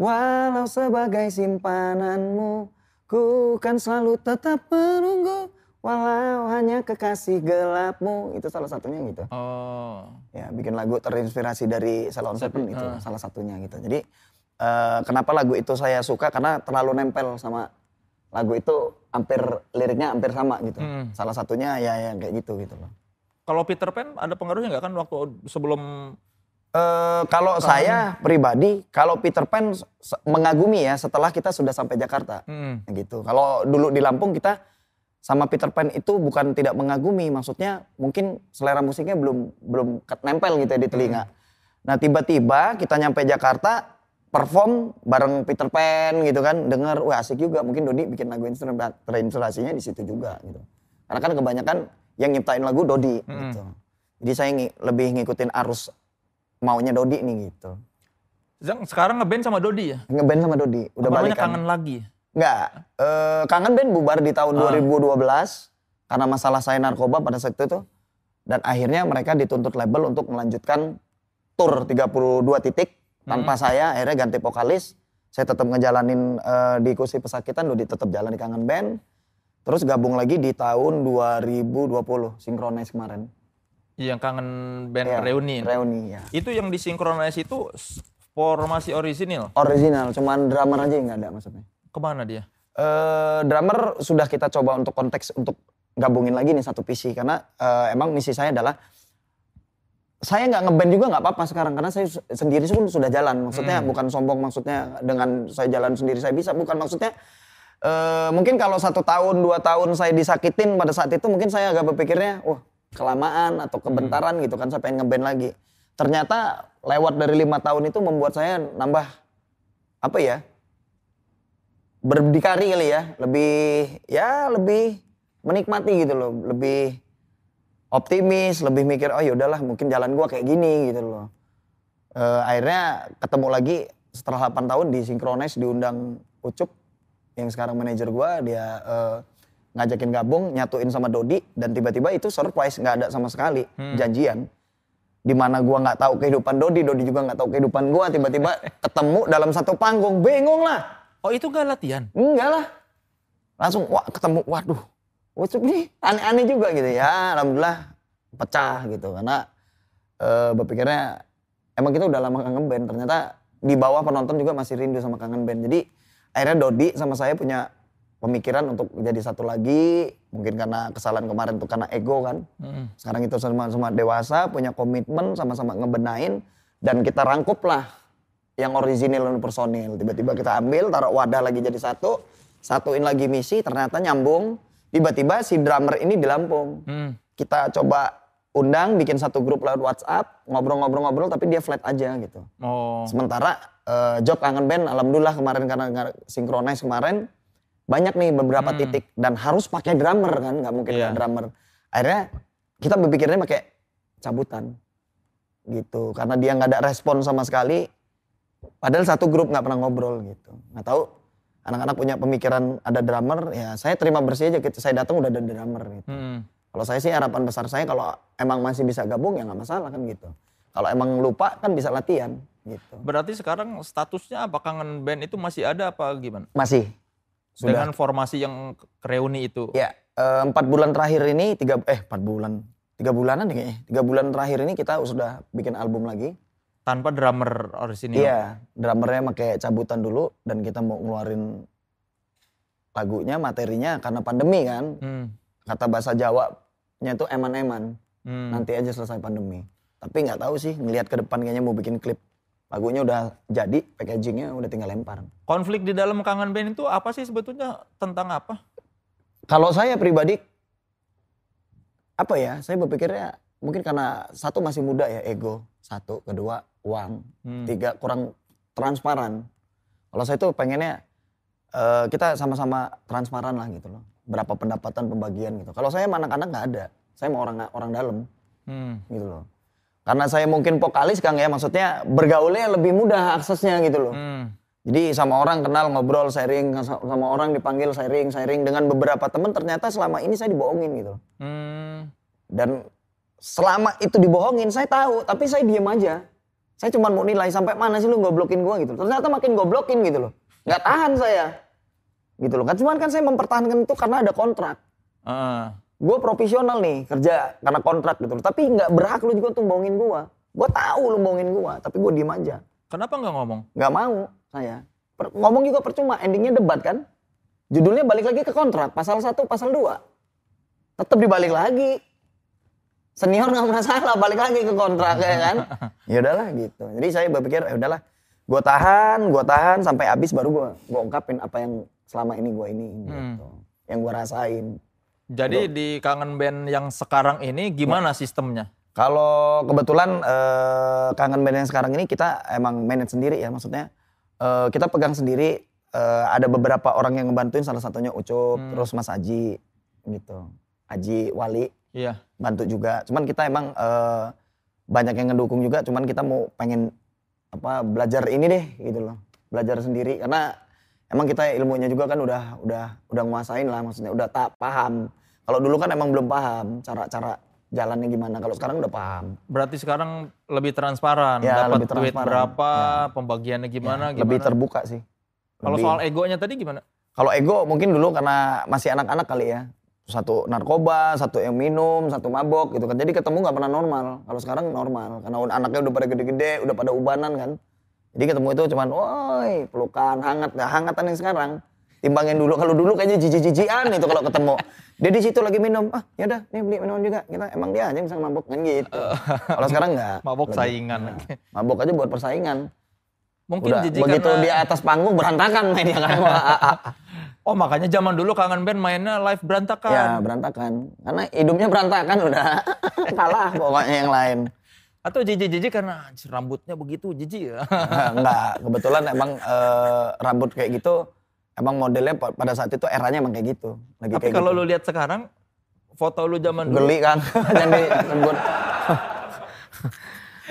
Walau sebagai simpananmu Ku kan selalu tetap menunggu. Walau hanya kekasih gelapmu. Itu salah satunya gitu. Oh. ya bikin lagu terinspirasi dari Salon Seven itu ah. salah satunya gitu. Jadi eh, kenapa lagu itu saya suka? Karena terlalu nempel sama lagu itu hampir liriknya hampir sama gitu. Hmm. Salah satunya ya yang kayak gitu gitu loh. Kalau Peter Pan ada pengaruhnya nggak kan waktu sebelum Eh, kalau saya pribadi, kalau Peter Pan mengagumi ya setelah kita sudah sampai Jakarta, Hmm. gitu. Kalau dulu di Lampung kita sama Peter Pan itu bukan tidak mengagumi, maksudnya mungkin selera musiknya belum belum nempel gitu ya di telinga. Nah tiba-tiba kita nyampe Jakarta, perform bareng Peter Pan gitu kan, denger wah asik juga, mungkin Dodi bikin lagu terinspirasinya di situ juga gitu. Karena kan kebanyakan yang nyiptain lagu Dodi gitu. Jadi saya ngi- lebih ngikutin arus maunya Dodi nih gitu. Zang, sekarang ngeband sama Dodi ya? Ngeband sama Dodi, udah balikan. kangen lagi. Enggak, eh, kangen band bubar di tahun Ah. 2012 karena masalah saya narkoba pada saat itu tuh. Dan akhirnya mereka dituntut label untuk melanjutkan tour 32 titik tanpa saya akhirnya ganti vokalis. Saya tetap ngejalanin eh, di kursi pesakitan Dodi tetap jalan di kangen band. Terus gabung lagi di tahun 2020 Synchronize kemarin. Yang kangen band Iya, reuni. Reuni ya. Itu yang disinkronize itu formasi orisinil. Original, cuman drummer aja yang nggak ada maksudnya. Ke mana dia? eh drummer sudah kita coba untuk konteks untuk gabungin lagi nih satu visi karena eh, emang misi saya adalah saya nggak ngeband juga nggak apa-apa sekarang karena saya sendiri pun sudah jalan. Maksudnya bukan sombong maksudnya dengan saya jalan sendiri saya bisa. Bukan maksudnya eh, mungkin kalau satu tahun dua tahun saya disakitin pada saat itu mungkin saya agak berpikirnya wah kelamaan atau kebentaran gitu kan saya pengen ngeband lagi. Ternyata lewat dari lima tahun itu membuat saya nambah apa ya berdikari kali ya, lebih ya lebih menikmati gitu loh, lebih optimis, lebih mikir oh ya udahlah mungkin jalan gua kayak gini gitu loh. Eh, akhirnya ketemu lagi setelah 8 tahun di Synchronize diundang Ucup yang sekarang manajer gua dia eh, ngajakin gabung, nyatuin sama Dodi dan tiba-tiba itu surprise nggak ada sama sekali janjian. di mana gua nggak tahu kehidupan Dodi, Dodi juga nggak tahu kehidupan gua, tiba-tiba ketemu dalam satu panggung, bingung lah. Oh itu gak latihan? Enggak lah. Langsung wah ketemu, waduh. What's up nih? Aneh-aneh juga gitu ya. Alhamdulillah pecah gitu karena eh berpikirnya emang kita udah lama kangen band. Ternyata di bawah penonton juga masih rindu sama kangen band. Jadi akhirnya Dodi sama saya punya pemikiran untuk jadi satu lagi. Mungkin karena kesalahan kemarin tuh karena ego kan. Sekarang itu sama-sama dewasa, punya komitmen, sama-sama ngebenain. Dan kita rangkup lah yang original dan personil. Tiba-tiba kita ambil, taruh wadah lagi jadi satu. Satuin lagi misi, ternyata nyambung. Tiba-tiba si drummer ini di Lampung. Hmm. Kita coba undang, bikin satu grup lewat WhatsApp. Ngobrol-ngobrol-ngobrol, tapi dia flat aja gitu. Oh. Sementara eh, job kangen band, alhamdulillah kemarin karena nggak synchronize kemarin banyak nih beberapa titik dan harus pakai drummer kan, nggak mungkin nggak drummer. Akhirnya kita berpikirnya pakai cabutan gitu, karena dia nggak ada respon sama sekali. Padahal satu grup nggak pernah ngobrol gitu, nggak tahu anak-anak punya pemikiran ada drummer, ya saya terima bersih aja. Gitu. Saya datang udah ada drummer gitu. Hmm. Kalau saya sih harapan besar saya kalau emang masih bisa gabung ya nggak masalah kan gitu. Kalau emang lupa kan bisa latihan gitu. Berarti sekarang statusnya apa kangen band itu masih ada apa gimana? Masih. Sudah. Dengan formasi yang reuni itu. Ya, eh, empat bulan terakhir ini tiga eh empat bulan tiga bulanan deh kayaknya tiga bulan terakhir ini kita sudah bikin album lagi. Tanpa drummer orisinil. Iya, drummernya pakai cabutan dulu dan kita mau ngeluarin lagunya materinya karena pandemi kan. Hmm. Kata bahasa Jawanya itu eman-eman. Hmm. Nanti aja selesai pandemi. Tapi nggak tahu sih ngelihat ke depan kayaknya mau bikin klip. Lagunya udah jadi, packagingnya udah tinggal lempar. Konflik di dalam kangen band itu apa sih sebetulnya? Tentang apa? Kalau saya pribadi, apa ya? Saya berpikirnya mungkin karena satu masih muda ya ego, satu, kedua uang, Hmm. tiga kurang transparan. Kalau saya tuh pengennya eh, kita sama-sama transparan lah gitu loh. Berapa pendapatan pembagian gitu. Kalau saya sama anak-anak nggak ada. Saya mau orang orang dalam Hmm. gitu loh. Karena saya mungkin vokalis Kang ya, maksudnya bergaulnya lebih mudah aksesnya gitu loh. Hmm. Jadi sama orang kenal ngobrol sharing sama orang dipanggil sharing sharing dengan beberapa teman ternyata selama ini saya dibohongin gitu. loh. Hmm. Dan selama itu dibohongin saya tahu tapi saya diem aja. Saya cuma mau nilai sampai mana sih lu goblokin gua gitu. Ternyata makin goblokin gitu loh. Nggak tahan saya. Gitu loh kan cuman kan saya mempertahankan itu karena ada kontrak. Ah. Gue profesional nih kerja karena kontrak gitu loh. Tapi nggak berhak lu juga untuk bohongin gua. Gue tahu lu bohongin gua tapi gue diem aja. Kenapa nggak ngomong? nggak mau saya Per- ngomong juga percuma endingnya debat kan judulnya balik lagi ke kontrak pasal 1 pasal 2 tetap dibalik lagi senior nggak masalah balik lagi ke kontrak ya kan? *laughs* Ya udahlah gitu. Jadi saya berpikir ya udahlah gue tahan gue tahan sampai habis baru gue gue ungkapin apa yang selama ini gue ini gitu. Yang gue rasain. Jadi di kangen band yang sekarang ini gimana sistemnya? Kalau kebetulan eh, kangen band yang sekarang ini kita emang manage sendiri ya maksudnya eh, kita pegang sendiri eh, ada beberapa orang yang ngebantuin salah satunya Ucup terus Mas Aji gitu. Aji Wali Iya. bantu juga cuman kita emang eh, banyak yang ngedukung juga cuman kita mau pengen apa belajar ini deh gitu loh belajar sendiri karena emang kita ilmunya juga kan udah udah udah nguasain lah maksudnya udah tak paham kalau dulu kan emang belum paham cara-cara jalannya gimana kalau sekarang udah paham Berarti sekarang lebih transparan, Ya, dapat lebih duit transparan. berapa, Ya. pembagiannya gimana, lebih gimana. terbuka sih Kalau Lebih- soal egonya tadi gimana? kalau ego mungkin dulu karena masih anak-anak kali ya satu narkoba satu yang minum satu mabok gitu kan. Jadi ketemu nggak pernah normal. Kalau sekarang normal karena anaknya udah pada gede-gede udah pada ubanan kan. Jadi ketemu itu cuman woi pelukan hangat nah hangatan yang sekarang. Timbangin dulu kalau dulu kayaknya jijik-jijian itu kalau ketemu. Dia di situ lagi minum ah ya udah nih beli minum juga. Kita emang dia aja yang bisa mabok? Kan gitu. Kalau sekarang nggak. Mabok Lebih- saingan. nah, mabok aja buat persaingan. Mungkin udah begitu karena- di atas panggung berantakan mainnya kan *laughs* Oh makanya zaman dulu kangen band mainnya live berantakan. Ya berantakan. Karena hidupnya berantakan udah. *laughs* Kalah pokoknya yang lain. Atau jijik-jijik karena "Anjir, rambutnya begitu jijik ya. Enggak, kebetulan emang eh, rambut kayak gitu emang modelnya pa- pada saat itu eranya emang kayak gitu. Lagi Tapi kayak kalau gitu. lu lihat sekarang foto lu zaman dulu geli kan *laughs* jangan disebut.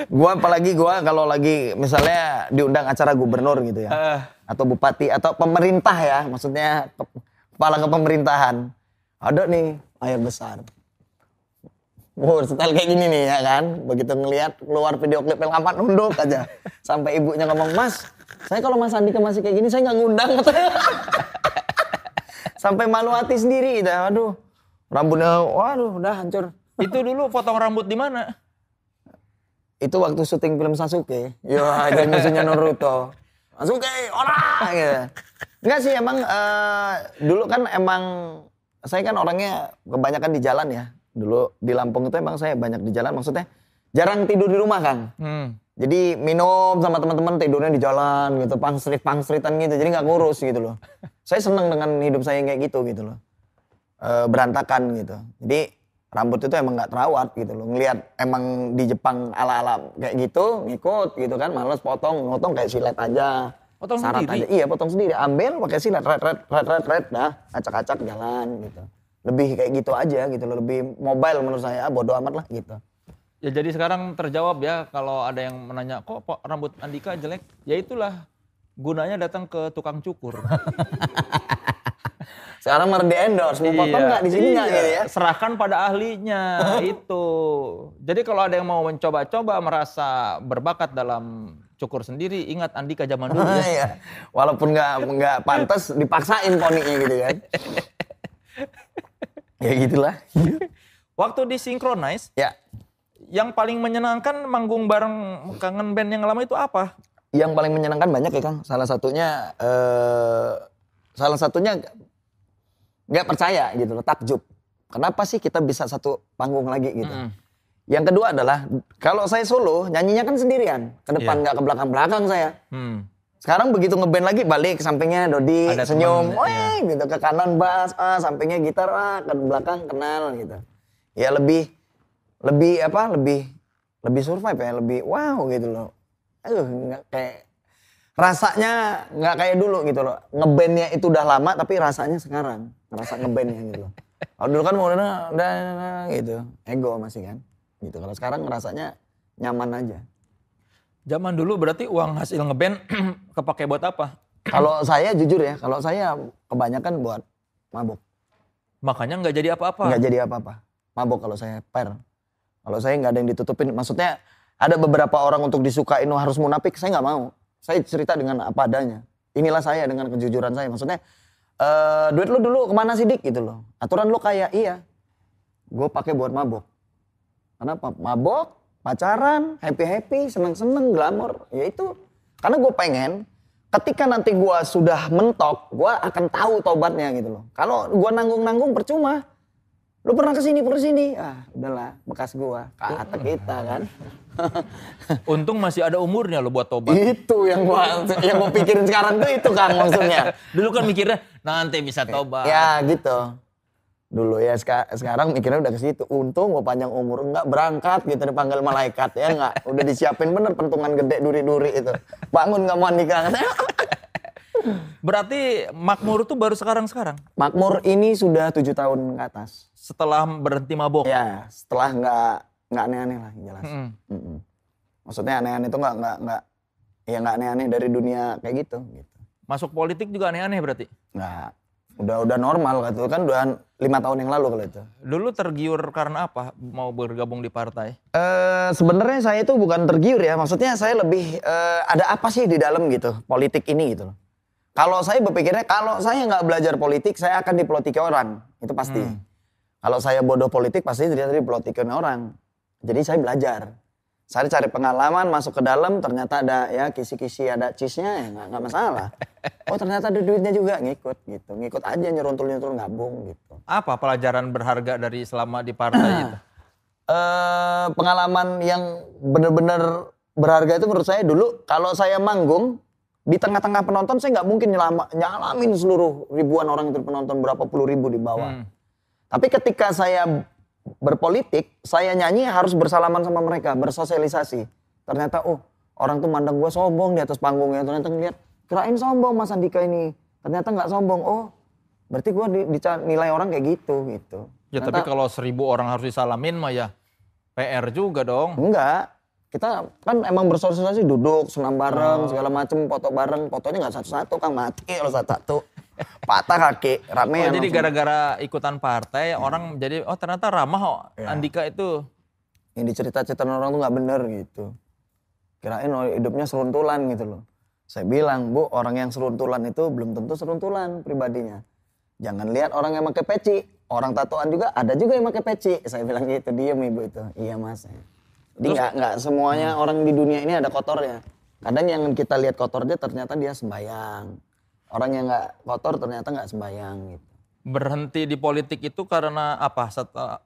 gua apalagi gua kalau lagi misalnya diundang acara gubernur gitu ya eh, atau bupati atau pemerintah ya maksudnya ke- kepala kepemerintahan ada nih air besar Wah, style kayak gini nih ya kan. Begitu ngelihat keluar video klip yang amat nunduk aja. *laughs* Sampai ibunya ngomong, Mas, saya kalau Mas Andika masih kayak gini, saya nggak ngundang. katanya. *laughs* Sampai malu hati sendiri gitu. Aduh, rambutnya, waduh, udah hancur. Itu dulu potong rambut di mana? Itu waktu syuting film Sasuke. Ya, itu musuhnya Naruto. Sasuke, ora gitu. Enggak sih, emang eh, dulu kan emang saya kan orangnya kebanyakan di jalan ya. Dulu di Lampung itu emang saya banyak di jalan, maksudnya jarang tidur di rumah kan. Hmm. Jadi minum sama teman-teman tidurnya di jalan gitu, pangstrit pangstritan gitu. Jadi nggak ngurus gitu loh. Saya seneng dengan hidup saya yang kayak gitu gitu loh. Eh, berantakan gitu. Jadi rambut itu emang nggak terawat gitu loh. Ngelihat emang di Jepang ala-ala kayak gitu, ngikut gitu kan, males potong, potong kayak silet aja. Potong Sarat sendiri? aja. Iya, potong sendiri. Ambil pakai silet, red, red, red, red, red, dah, acak-acak jalan gitu. Lebih kayak gitu aja gitu loh, lebih mobile menurut saya. Ah, bodo amat lah gitu. Ya jadi sekarang terjawab ya kalau ada yang menanya kok po- rambut Andika jelek? Ya itulah gunanya datang ke tukang cukur. *laughs* Sekarang malah di endorse, mau potong nggak di sini nggak Iya, gitu ya? Serahkan pada ahlinya *laughs* itu. Jadi kalau ada yang mau mencoba-coba merasa berbakat dalam cukur sendiri, ingat Andika zaman dulu ya. Iya. Walaupun nggak nggak pantas dipaksain poninya gitu kan. *laughs* ya gitulah. Waktu di Synchronize, Ya. yang paling menyenangkan manggung bareng kangen band yang lama itu apa? Yang paling menyenangkan banyak ya Kang. Salah satunya eh salah satunya nggak percaya gitu loh, takjub. Kenapa sih kita bisa satu panggung lagi gitu? Mm. Yang kedua adalah kalau saya solo nyanyinya kan sendirian, ke depan Iya. nggak ke belakang-belakang saya. Hmm. Sekarang begitu ngeband lagi balik ke sampingnya Dodi Ada senyum, teman, weh gitu ke kanan bass, ah sampingnya gitar, ah ke belakang kenal gitu. Ya lebih lebih apa? Lebih lebih survive ya, lebih wow gitu loh. Aduh nggak kayak rasanya nggak kayak dulu gitu loh. Ngebandnya itu udah lama tapi rasanya sekarang ngerasa ngebandnya gitu loh. Kalau dulu kan mau udah, udah, udah gitu, ego masih kan. Gitu. Kalau sekarang ngerasanya nyaman aja. Zaman dulu berarti uang hasil ngeband *clears throat* kepake buat apa? *clears throat* Kalau saya jujur ya, kalau saya kebanyakan buat mabuk. Makanya nggak jadi apa-apa. Nggak jadi apa-apa. Mabuk kalau saya per. Kalau saya nggak ada yang ditutupin. Maksudnya ada beberapa orang untuk disukain harus munafik, saya nggak mau. Saya cerita dengan apa adanya. Inilah saya dengan kejujuran saya. Maksudnya, eh duit lu dulu ke mana sih dik gitu loh. Aturan lu kayak iya. Gue pakai buat mabuk. Kenapa? Mabok, pacaran, happy-happy, seneng-seneng, glamor. Ya itu. Karena gue pengen ketika nanti gue sudah mentok, gue akan tahu tobatnya gitu loh. Kalau gue nanggung-nanggung percuma. Lu pernah ke sini, pernah ke sini. Ah, udahlah, bekas gue. Kata kita kan. *laughs* Untung masih ada umurnya lo buat tobat. itu yang gua yang gua pikirin sekarang tuh itu Kang maksudnya. *laughs* Dulu kan mikirnya nanti bisa tobat. Ya gitu. Dulu ya seka- sekarang mikirnya udah ke situ. Untung gua panjang umur enggak berangkat gitu dipanggil malaikat ya enggak. Udah disiapin bener pentungan gede duri-duri itu. Bangun nggak mau nikah. *laughs* Berarti makmur tuh baru sekarang-sekarang. Makmur ini sudah tujuh tahun ke atas. Setelah berhenti mabok. Ya setelah nggak nggak aneh-aneh lah jelas. Mm-mm. Mm-mm. Maksudnya aneh-aneh itu nggak nggak nggak ya nggak aneh-aneh dari dunia kayak gitu. gitu. Masuk politik juga aneh-aneh berarti. Nggak udah udah normal gitu kan udah lima tahun yang lalu kalau itu. Dulu tergiur karena apa mau bergabung di partai? Eh sebenarnya saya itu bukan tergiur ya, maksudnya saya lebih eh, ada apa sih di dalam gitu politik ini gitu loh. Kalau saya berpikirnya kalau saya nggak belajar politik, saya akan dipolitiki orang itu pasti. Hmm. Kalau saya bodoh politik pasti tidak dipolitikin orang. Jadi saya belajar. Saya cari pengalaman masuk ke dalam, ternyata ada ya kisi-kisi ada cheese-nya ya nggak masalah. Oh ternyata ada duitnya juga ngikut gitu, ngikut aja nyeruntul-nyeruntul gabung gitu. Apa pelajaran berharga dari selama di partai itu? *clears throat* eh pengalaman yang benar-benar berharga itu menurut saya dulu kalau saya manggung di tengah-tengah penonton saya nggak mungkin nyelama, nyalamin seluruh ribuan orang itu penonton berapa puluh ribu di bawah. Hmm. Tapi ketika saya berpolitik, saya nyanyi harus bersalaman sama mereka, bersosialisasi. Ternyata oh orang tuh mandang gue sombong di atas panggungnya. Ternyata ngeliat kirain sombong Mas Andika ini. Ternyata nggak sombong. Oh berarti gue di, dica- nilai orang kayak gitu gitu. Ya tapi kalau seribu orang harus disalamin mah ya PR juga dong. Enggak. Kita kan emang bersosialisasi duduk senam bareng segala macem foto bareng. Fotonya nggak satu-satu kang. Mati kalau satu-satu. Patah kaki rame Oh, jadi gara-gara ikutan partai orang jadi oh ternyata ramah oh, Andika itu. yang dicerita-cerita orang tuh nggak bener gitu. Kirain oh, hidupnya seruntulan gitu loh. Saya bilang bu orang yang seruntulan itu belum tentu seruntulan pribadinya. Jangan lihat orang yang pakai peci. Orang tatoan juga ada juga yang pakai peci. Saya bilang gitu diem ibu itu. Iya mas jadi nggak nggak semuanya orang di dunia ini ada kotornya kadang yang kita lihat kotornya ternyata dia sembayang orang yang nggak kotor ternyata nggak sembayang gitu Berhenti di politik itu karena apa? Setelah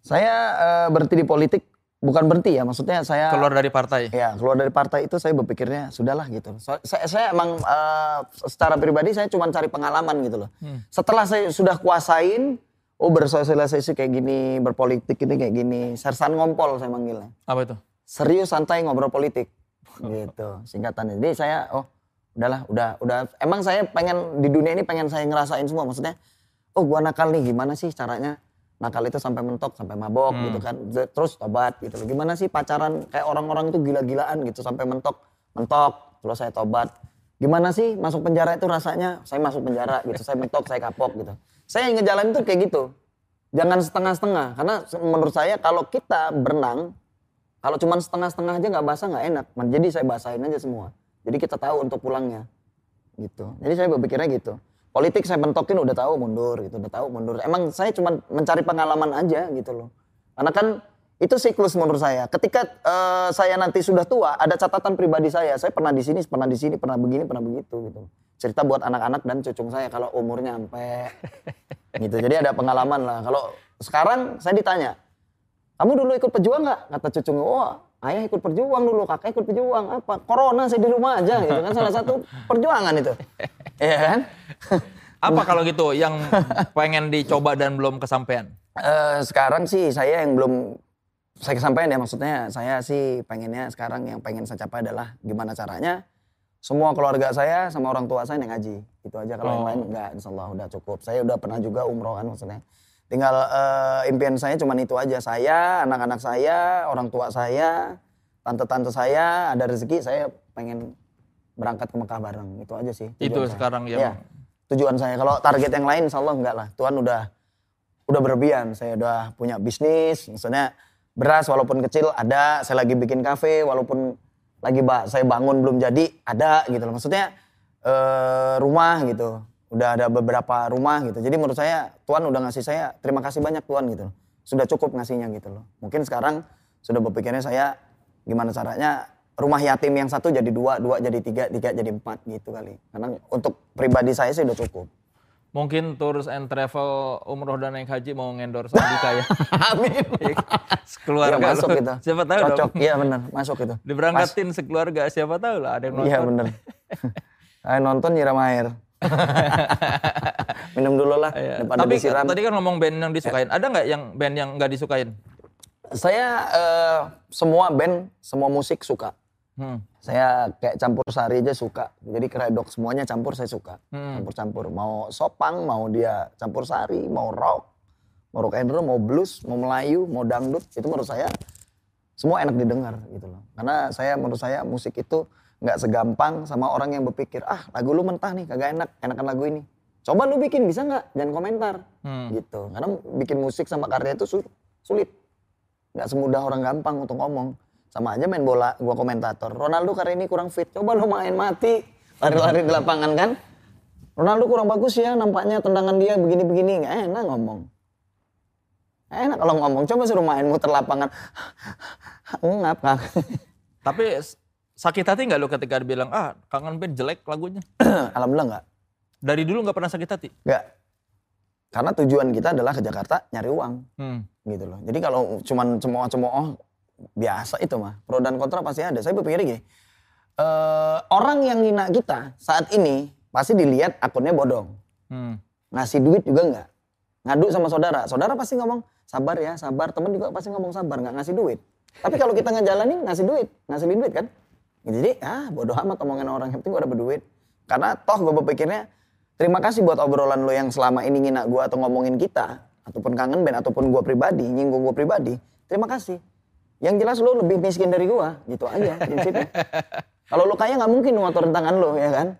saya eh, berhenti di politik bukan berhenti ya maksudnya saya keluar dari partai. Ya keluar dari partai itu saya berpikirnya sudahlah gitu. So- saya, saya emang eh, secara pribadi saya cuma cari pengalaman gitu loh. Setelah saya sudah kuasain, oh bersosialisasi kayak gini, berpolitik ini kayak gini, sersan ngompol saya manggilnya. Apa itu? Serius santai ngobrol politik, gitu singkatannya. Jadi saya oh udahlah, udah udah. Emang saya pengen di dunia ini pengen saya ngerasain semua. Maksudnya, oh gua nakal nih, gimana sih caranya? nakal itu sampai mentok sampai mabok gitu kan terus tobat gitu loh gimana sih pacaran kayak orang-orang itu gila-gilaan gitu sampai mentok mentok terus saya tobat gimana sih masuk penjara itu rasanya saya masuk penjara gitu saya mentok saya kapok gitu saya yang ngejalanin tuh kayak gitu. Jangan setengah-setengah karena menurut saya kalau kita berenang kalau cuman setengah-setengah aja nggak basah nggak enak. Jadi saya basahin aja semua. Jadi kita tahu untuk pulangnya gitu. Jadi saya berpikirnya gitu. Politik saya bentokin udah tahu mundur gitu. Udah tahu mundur. Emang saya cuma mencari pengalaman aja gitu loh. Karena kan itu siklus menurut saya. Ketika eh, saya nanti sudah tua ada catatan pribadi saya. Saya pernah di sini pernah di sini pernah begini pernah begitu gitu cerita buat anak-anak dan cucung saya kalau umurnya sampai *laughs* gitu. Jadi ada pengalaman lah. Kalau sekarang saya ditanya kamu dulu ikut pejuang nggak? Kata cucung oh ayah ikut perjuang dulu kakak ikut perjuang apa? Corona saya di rumah aja gitu kan. Salah satu perjuangan itu. *laughs* Iya kan? Apa kalau gitu yang pengen dicoba dan belum kesampaian? Eh, sekarang sih saya yang belum saya kesampaian ya. Maksudnya saya sih pengennya sekarang yang pengen saya capai adalah gimana caranya semua keluarga saya sama orang tua saya yang ngaji itu aja kalau yang Oh. lain enggak insya Allah udah cukup. Saya udah pernah juga umrohan maksudnya. Tinggal eh, impian saya cuma itu aja. Saya anak-anak saya orang tua saya tante-tante saya ada rezeki saya pengen berangkat ke Mekah bareng. Itu aja sih Itu saya. sekarang yang Iya, tujuan saya. Kalau target yang lain insya Allah enggak lah. Tuhan udah udah berlebihan. Saya udah punya bisnis maksudnya beras walaupun kecil ada saya lagi bikin kafe walaupun lagi ba saya bangun belum jadi ada gitu loh. Maksudnya eh, rumah gitu. Udah ada beberapa rumah gitu. Jadi menurut saya Tuhan udah ngasih saya terima kasih banyak Tuhan gitu loh. sudah cukup ngasihnya gitu loh. Mungkin sekarang sudah berpikirnya saya gimana caranya rumah yatim yang satu jadi dua dua jadi tiga tiga jadi empat gitu kali. Karena untuk pribadi saya sih udah cukup Mungkin tours and travel umroh dan naik haji mau ngendorse Andika ya. *laughs* amin *laughs* Sekeluarga Iya, masuk gitu. Siapa tahu Cocok. dong. Iya benar, masuk itu. Diberangkatin sekeluarga siapa tahu lah ada yang nonton. Iya benar. *laughs* Ayo nonton nyiram air. Minum dulu lah Iya. daripada Tapi disiram. tadi kan ngomong band yang disukain. Ada nggak yang band yang nggak disukain? Saya eh, semua band, semua musik suka. Hmm. Saya kayak campur sari aja suka. Jadi keredok semuanya campur saya suka. Hmm. Campur-campur. Mau sopang, mau dia campur sari, mau rock, mau rock and roll, mau blues, mau Melayu, mau dangdut. Itu menurut saya semua enak didengar gitu loh. Karena saya menurut saya musik itu nggak segampang sama orang yang berpikir ah lagu lu mentah nih kagak enak, enakan lagu ini. Coba lu bikin bisa nggak? Jangan komentar Hmm. gitu. Karena bikin musik sama karya itu su- sulit. Nggak semudah orang gampang untuk ngomong. Sama aja main bola, gua komentator. Ronaldo kali ini kurang fit. Coba lu main mati, lari-lari di lapangan kan. Ronaldo kurang bagus ya, nampaknya tendangan dia begini-begini. Nggak enak ngomong. Nggak enak kalau ngomong. Coba suruh main muter lapangan. *laughs* Ngap. Tapi sakit hati nggak lo ketika dibilang ah kangen band jelek lagunya? *clears throat* Alhamdulillah nggak. Dari dulu nggak pernah sakit hati. Nggak. Karena tujuan kita adalah ke Jakarta nyari uang. Hmm. gitu loh. Jadi kalau cuman cemooh-cemooh biasa itu mah. Pro dan kontra pasti ada. Saya berpikir gini, eh, orang yang ngina kita saat ini pasti dilihat akunnya bodong. Hmm. Ngasih duit juga enggak. Ngadu sama saudara. Saudara pasti ngomong, sabar ya, sabar. Temen juga pasti ngomong sabar, nggak ngasih duit. Tapi kalau kita ngejalanin, ngasih duit. Ngasilin duit kan. Jadi, ah bodoh amat omongan orang. Yang penting gue dapet duit. Karena toh gue berpikirnya, terima kasih buat obrolan lo yang selama ini ngina gue atau ngomongin kita. Ataupun kangen band, ataupun gue pribadi, nyinggung gue pribadi. Terima kasih. Yang jelas lu lebih miskin dari gua, gitu aja prinsipnya. *laughs* Kalau lu kaya nggak mungkin ngotorin tangan lu, ya kan?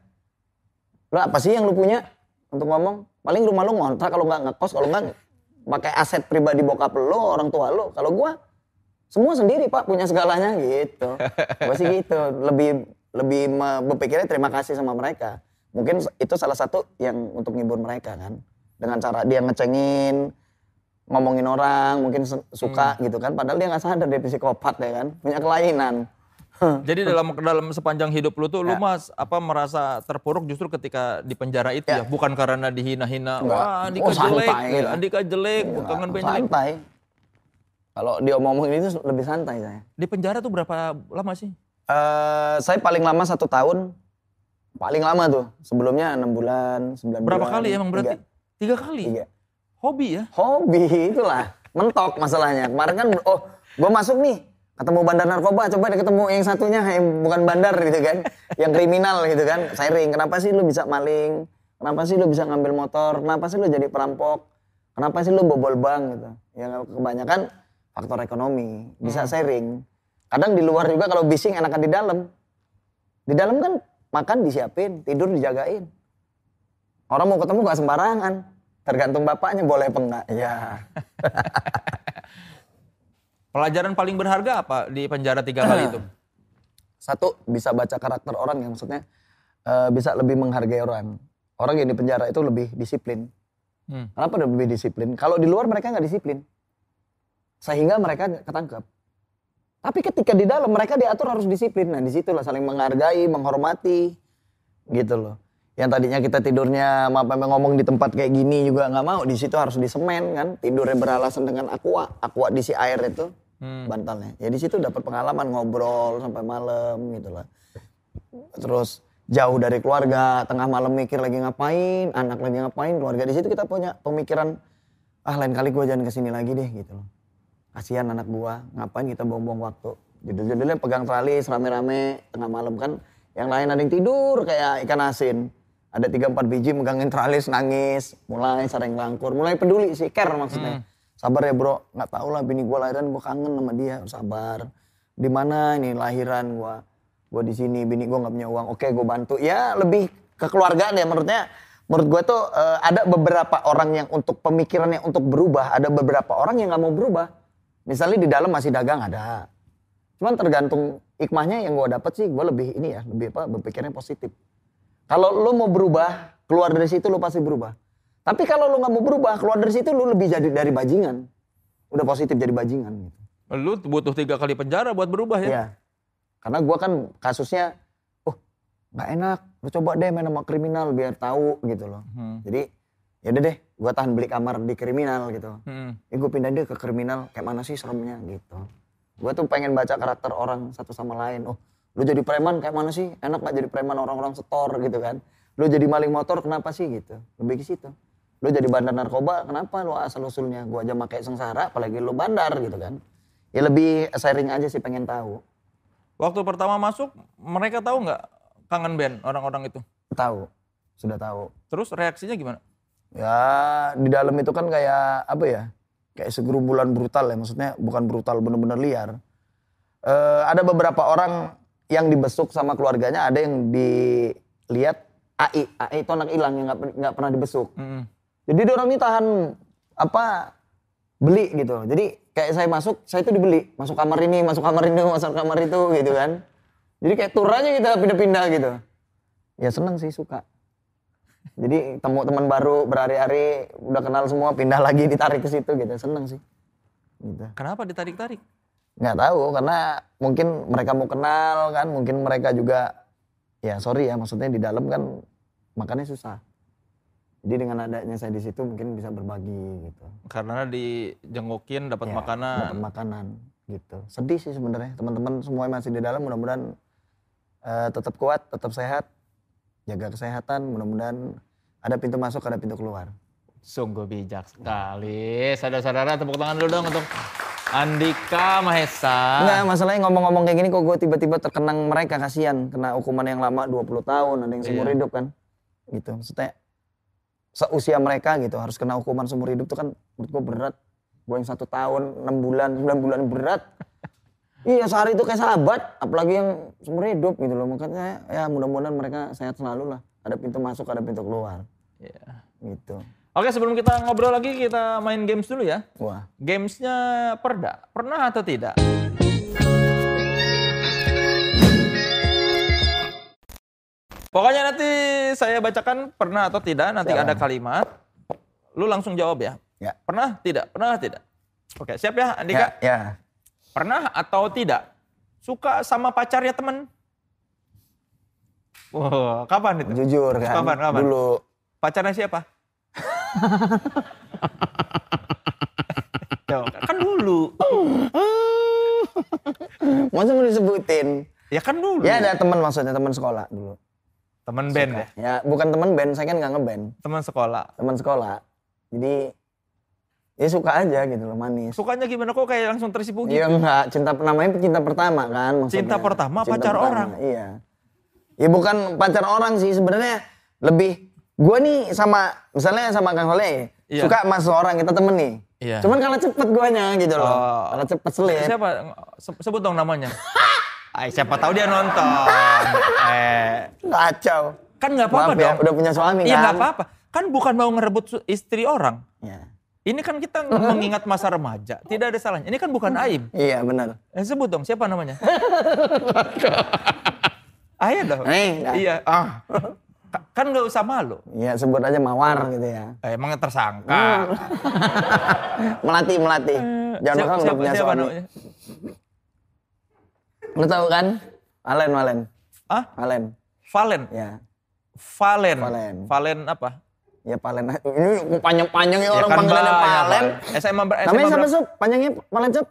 Lu apa sih yang lu punya untuk ngomong? Paling rumah lu ngontrak kalau nggak ngekos, kalau nggak pakai aset pribadi bokap lu, orang tua lu. Kalau gua semua sendiri pak punya segalanya gitu. Gua sih gitu, lebih lebih berpikirnya terima kasih sama mereka. Mungkin itu salah satu yang untuk ngibur mereka kan. Dengan cara dia ngecengin, ngomongin orang, mungkin suka gitu kan. Padahal dia nggak sadar dia psikopat ya kan, punya kelainan. *laughs* Jadi dalam dalam sepanjang hidup lu tuh lu mas apa merasa terpuruk justru ketika di penjara itu ya, bukan karena dihina-hina. Wah, Andika Oh, jelek, ya. Andika jelek, kangen santai. Kalau dia omongin itu lebih santai saya. Di penjara tuh berapa lama sih? Eh, saya paling lama satu tahun, paling lama tuh. Sebelumnya enam bulan, sembilan bulan. Berapa kali emang berarti? Tiga. Tiga kali. Tiga. Hobi ya? Hobi itulah, mentok masalahnya. Kemarin kan, oh, gue masuk nih, ketemu bandar narkoba, coba deh ketemu yang satunya yang bukan bandar gitu kan, yang kriminal gitu kan. Sharing, kenapa sih lu bisa maling? Kenapa sih lu bisa ngambil motor? Kenapa sih lu jadi perampok? Kenapa sih lu bobol bank gitu? Ya kebanyakan faktor ekonomi, bisa sharing. Kadang di luar juga kalau bising enakan di dalam. Di dalam kan makan disiapin, tidur dijagain. Orang mau ketemu gak sembarangan. Tergantung bapaknya boleh apa enggak. Ya. *laughs* Pelajaran paling berharga apa di penjara tiga kali itu? *clears throat* Satu, bisa baca karakter orang ya maksudnya. eh, bisa lebih menghargai orang. Orang yang di penjara itu lebih disiplin. Hmm. Kenapa lebih disiplin? Kalau di luar mereka nggak disiplin. Sehingga mereka ketangkep. Tapi ketika di dalam mereka diatur harus disiplin. Nah di situlah saling menghargai, menghormati. Gitu loh. Yang tadinya kita tidurnya apa ngomong di tempat kayak gini juga nggak mau. Di situ harus disemen kan. Tidurnya beralasan dengan aqua. Aqua diisi air itu Hmm. bantalnya. Ya di situ dapat pengalaman ngobrol sampai malam gitu lah. Terus jauh dari keluarga, tengah malam mikir lagi ngapain, anak lagi ngapain, keluarga di situ kita punya pemikiran ah lain kali gua jangan ke sini lagi deh gitu loh. Kasihan anak gua, ngapain kita buang-buang waktu. Judul-judulnya pegang tralis rame-rame tengah malam kan. Yang lain ada yang tidur kayak ikan asin. Ada tiga empat biji megangin tralis nangis, mulai sering langkur, mulai peduli sih, care maksudnya. Sabar ya bro, nggak tahu lah bini gua lahiran gua kangen sama dia, sabar. Di mana ini lahiran gua? Gua di sini, bini gua nggak punya uang. Oke, gua bantu. Ya lebih kekeluargaan ya menurutnya. Menurut gua tuh eh, ada beberapa orang yang untuk pemikirannya untuk berubah, ada beberapa orang yang nggak mau berubah. Misalnya di dalam masih dagang ada. Cuman tergantung hikmahnya yang gua dapat sih, gua lebih ini ya, lebih apa berpikirnya positif. Kalau lu mau berubah, keluar dari situ lu pasti berubah. Tapi kalau lu nggak mau berubah, keluar dari situ lu lebih jadi dari bajingan. Udah positif jadi bajingan gitu. Lu butuh tiga kali penjara buat berubah ya? Iya. Karena gua kan kasusnya, oh nggak enak, lu coba deh main sama kriminal biar tahu gitu loh. Hmm. Jadi ya udah deh, gua tahan beli kamar di kriminal gitu. Hmm. Ya gue pindah deh ke kriminal, kayak mana sih seremnya gitu. Gue tuh pengen baca karakter orang satu sama lain. Oh, lu jadi preman kayak mana sih? Enak gak jadi preman orang-orang setor gitu kan? Lu jadi maling motor kenapa sih gitu? Lebih ke situ. Lu jadi bandar narkoba kenapa lu asal usulnya? Gue aja pakai sengsara, apalagi lu bandar gitu kan? Ya lebih sharing aja sih pengen tahu. Waktu pertama masuk, mereka tahu nggak kangen band orang-orang itu? Tahu, sudah tahu. Terus reaksinya gimana? Ya di dalam itu kan kayak apa ya? Kayak segerumbulan brutal ya, maksudnya bukan brutal bener-bener liar. Eh, ada beberapa orang yang dibesuk sama keluarganya, ada yang dilihat AI, AI itu anak hilang yang nggak pernah dibesuk. Hmm. Jadi dia orang ini tahan apa beli gitu. Jadi kayak saya masuk, saya itu dibeli, masuk kamar ini, masuk kamar ini, masuk kamar itu gitu kan. Jadi kayak tur aja kita pindah-pindah gitu. Ya seneng sih suka. Jadi temu teman baru berhari-hari udah kenal semua pindah lagi ditarik ke situ gitu seneng sih. Gitu. Kenapa ditarik-tarik? Nggak tahu karena mungkin mereka mau kenal kan, mungkin mereka juga ya sorry ya maksudnya di dalam kan makannya susah. Jadi dengan adanya saya di situ mungkin bisa berbagi gitu. Karena dijengukin dapat Ya, makanan. dapat makanan gitu. Sedih sih sebenarnya teman-teman semua masih di dalam mudah-mudahan eh, tetap kuat, tetap sehat, jaga kesehatan, mudah-mudahan ada pintu masuk, ada pintu keluar. Sungguh bijak sekali. Saudara-saudara tepuk tangan dulu dong untuk Andika Mahesa. Enggak, masalahnya ngomong-ngomong kayak gini kok gue tiba-tiba terkenang mereka kasihan kena hukuman yang lama 20 tahun, ada yang seumur Iya. hidup kan. Gitu. Maksudnya seusia mereka gitu harus kena hukuman seumur hidup tuh kan menurut gue berat. Gue yang satu tahun, enam bulan, 9 bulan berat. *laughs* Iya sehari itu kayak sahabat, apalagi yang seumur hidup gitu loh. Makanya ya mudah-mudahan mereka sehat selalu lah. Ada pintu masuk, ada pintu keluar. Iya. Gitu. Oke sebelum kita ngobrol lagi kita main games dulu ya. Wah. Gamesnya Perda, pernah atau tidak? Pokoknya nanti saya bacakan pernah atau tidak, nanti Siap. ada kalimat. Lu langsung jawab ya. Ya. Pernah, tidak, pernah, tidak. Oke, siap ya Ya, Andika? ya. Pernah atau tidak? Suka sama pacarnya temen? Wah, kapan itu? Jujur kan. Kapan, kapan? Dulu. Pacarnya siapa? *laughs* Kan dulu. *laughs* Masa mau disebutin? Ya kan dulu. Ya ada teman maksudnya, teman sekolah dulu. Temen band ya? Ya bukan teman band, saya kan nggak ngeband. Teman sekolah. Teman sekolah. Jadi ya suka aja gitu loh, manis. Sukanya gimana kok kayak langsung tersipu gitu? Iya enggak, cinta namanya cinta pertama kan maksudnya. Cinta pertama, pacar orang. Iya. Ya bukan pacar orang sih sebenarnya lebih gua nih sama misalnya sama Kang Soleh Iya. suka sama seorang kita temen nih. Iya. Cuman kalah cepet guanya gitu loh. Oh. Kalah cepet selip. Siapa? Se- Sebut dong namanya. *laughs* Ay, siapa tahu dia nonton. Eh, Kacau. kan nggak apa-apa ya, dong. udah punya suami Iya kan. nggak apa-apa. Kan bukan mau ngerebut istri orang. Iya. Ini kan kita *laughs* mengingat masa remaja. Tidak ada salahnya. Ini kan bukan aib. Iya benar. Eh, sebut dong siapa namanya? *laughs* Ayo dong. Eh, enggak. Iya. Ah. Ka- Kan nggak usah malu. Iya sebut aja mawar gitu ya. Eh, emang tersangka. *laughs* Melati melati. Jangan Siapa- kan udah siapa- punya siapa suami. Lu tahu kan? Valen Valen. Ah, Valen. Valen. Ya. Valen. Valen. Valen apa? Ya Valen. Ini panjang-panjang ya orang kan panggilannya Valen. Pak. SMA, ber- SMA Namanya siapa? Sup? Panjangnya Valen Sup?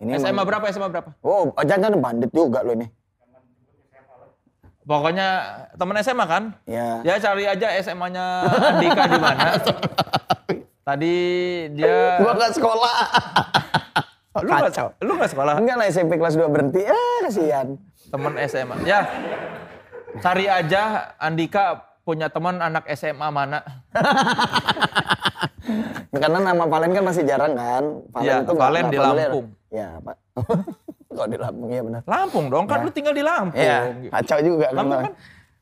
Ini SMA berapa? SMA berapa? Oh, jangan bandit juga lo ini. Pokoknya teman SMA kan? Ya. Ya cari aja SMA-nya Andika di mana. *laughs* Tadi dia Gua gak sekolah. lu nggak lu nggak sekolah Enggak lah SMP kelas 2 berhenti. Ah, kasihan. teman SMA. Ya. Cari aja Andika punya teman anak SMA mana. *laughs* Karena nama Valen kan masih jarang kan. Valen Iya, itu nggak- Valen nggak di. Lampung. Ya, Pak. *laughs* Kok di Lampung, iya benar. Lampung dong, kan Ya. lu tinggal di Lampung. Iya, kacau juga kan. Lampung kan?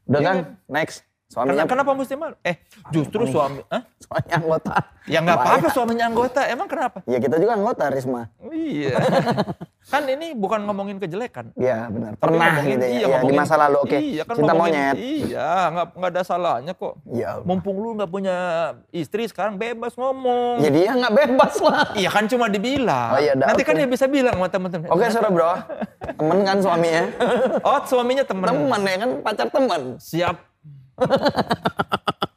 Udah kan, kan? next. Kenapa, Suaminya, kenapa mesti malu? Eh, justru suami, *laughs* Hah? suaminya anggota. Ya nggak apa-apa suaminya anggota, emang kenapa? Ya kita juga anggota, Risma. Iya. *laughs* kan ini bukan ngomongin kejelekan. Iya benar. Tapi Pernah ngomongin- gitu ya. iya, Iya, di masa lalu oke. Iya, kan Cinta ngomongin- monyet. Iya, nggak nggak ada salahnya kok. Iya. Mumpung lu nggak punya istri sekarang bebas ngomong. Ya dia nggak bebas lah. Iya kan cuma dibilang. Oh, iya, dah, Nanti kan oke. dia bisa bilang sama temen-temen. Oke, sudah bro. *laughs* Temen kan suaminya. Oh suaminya temen. Temen ya kan, pacar temen. Siap.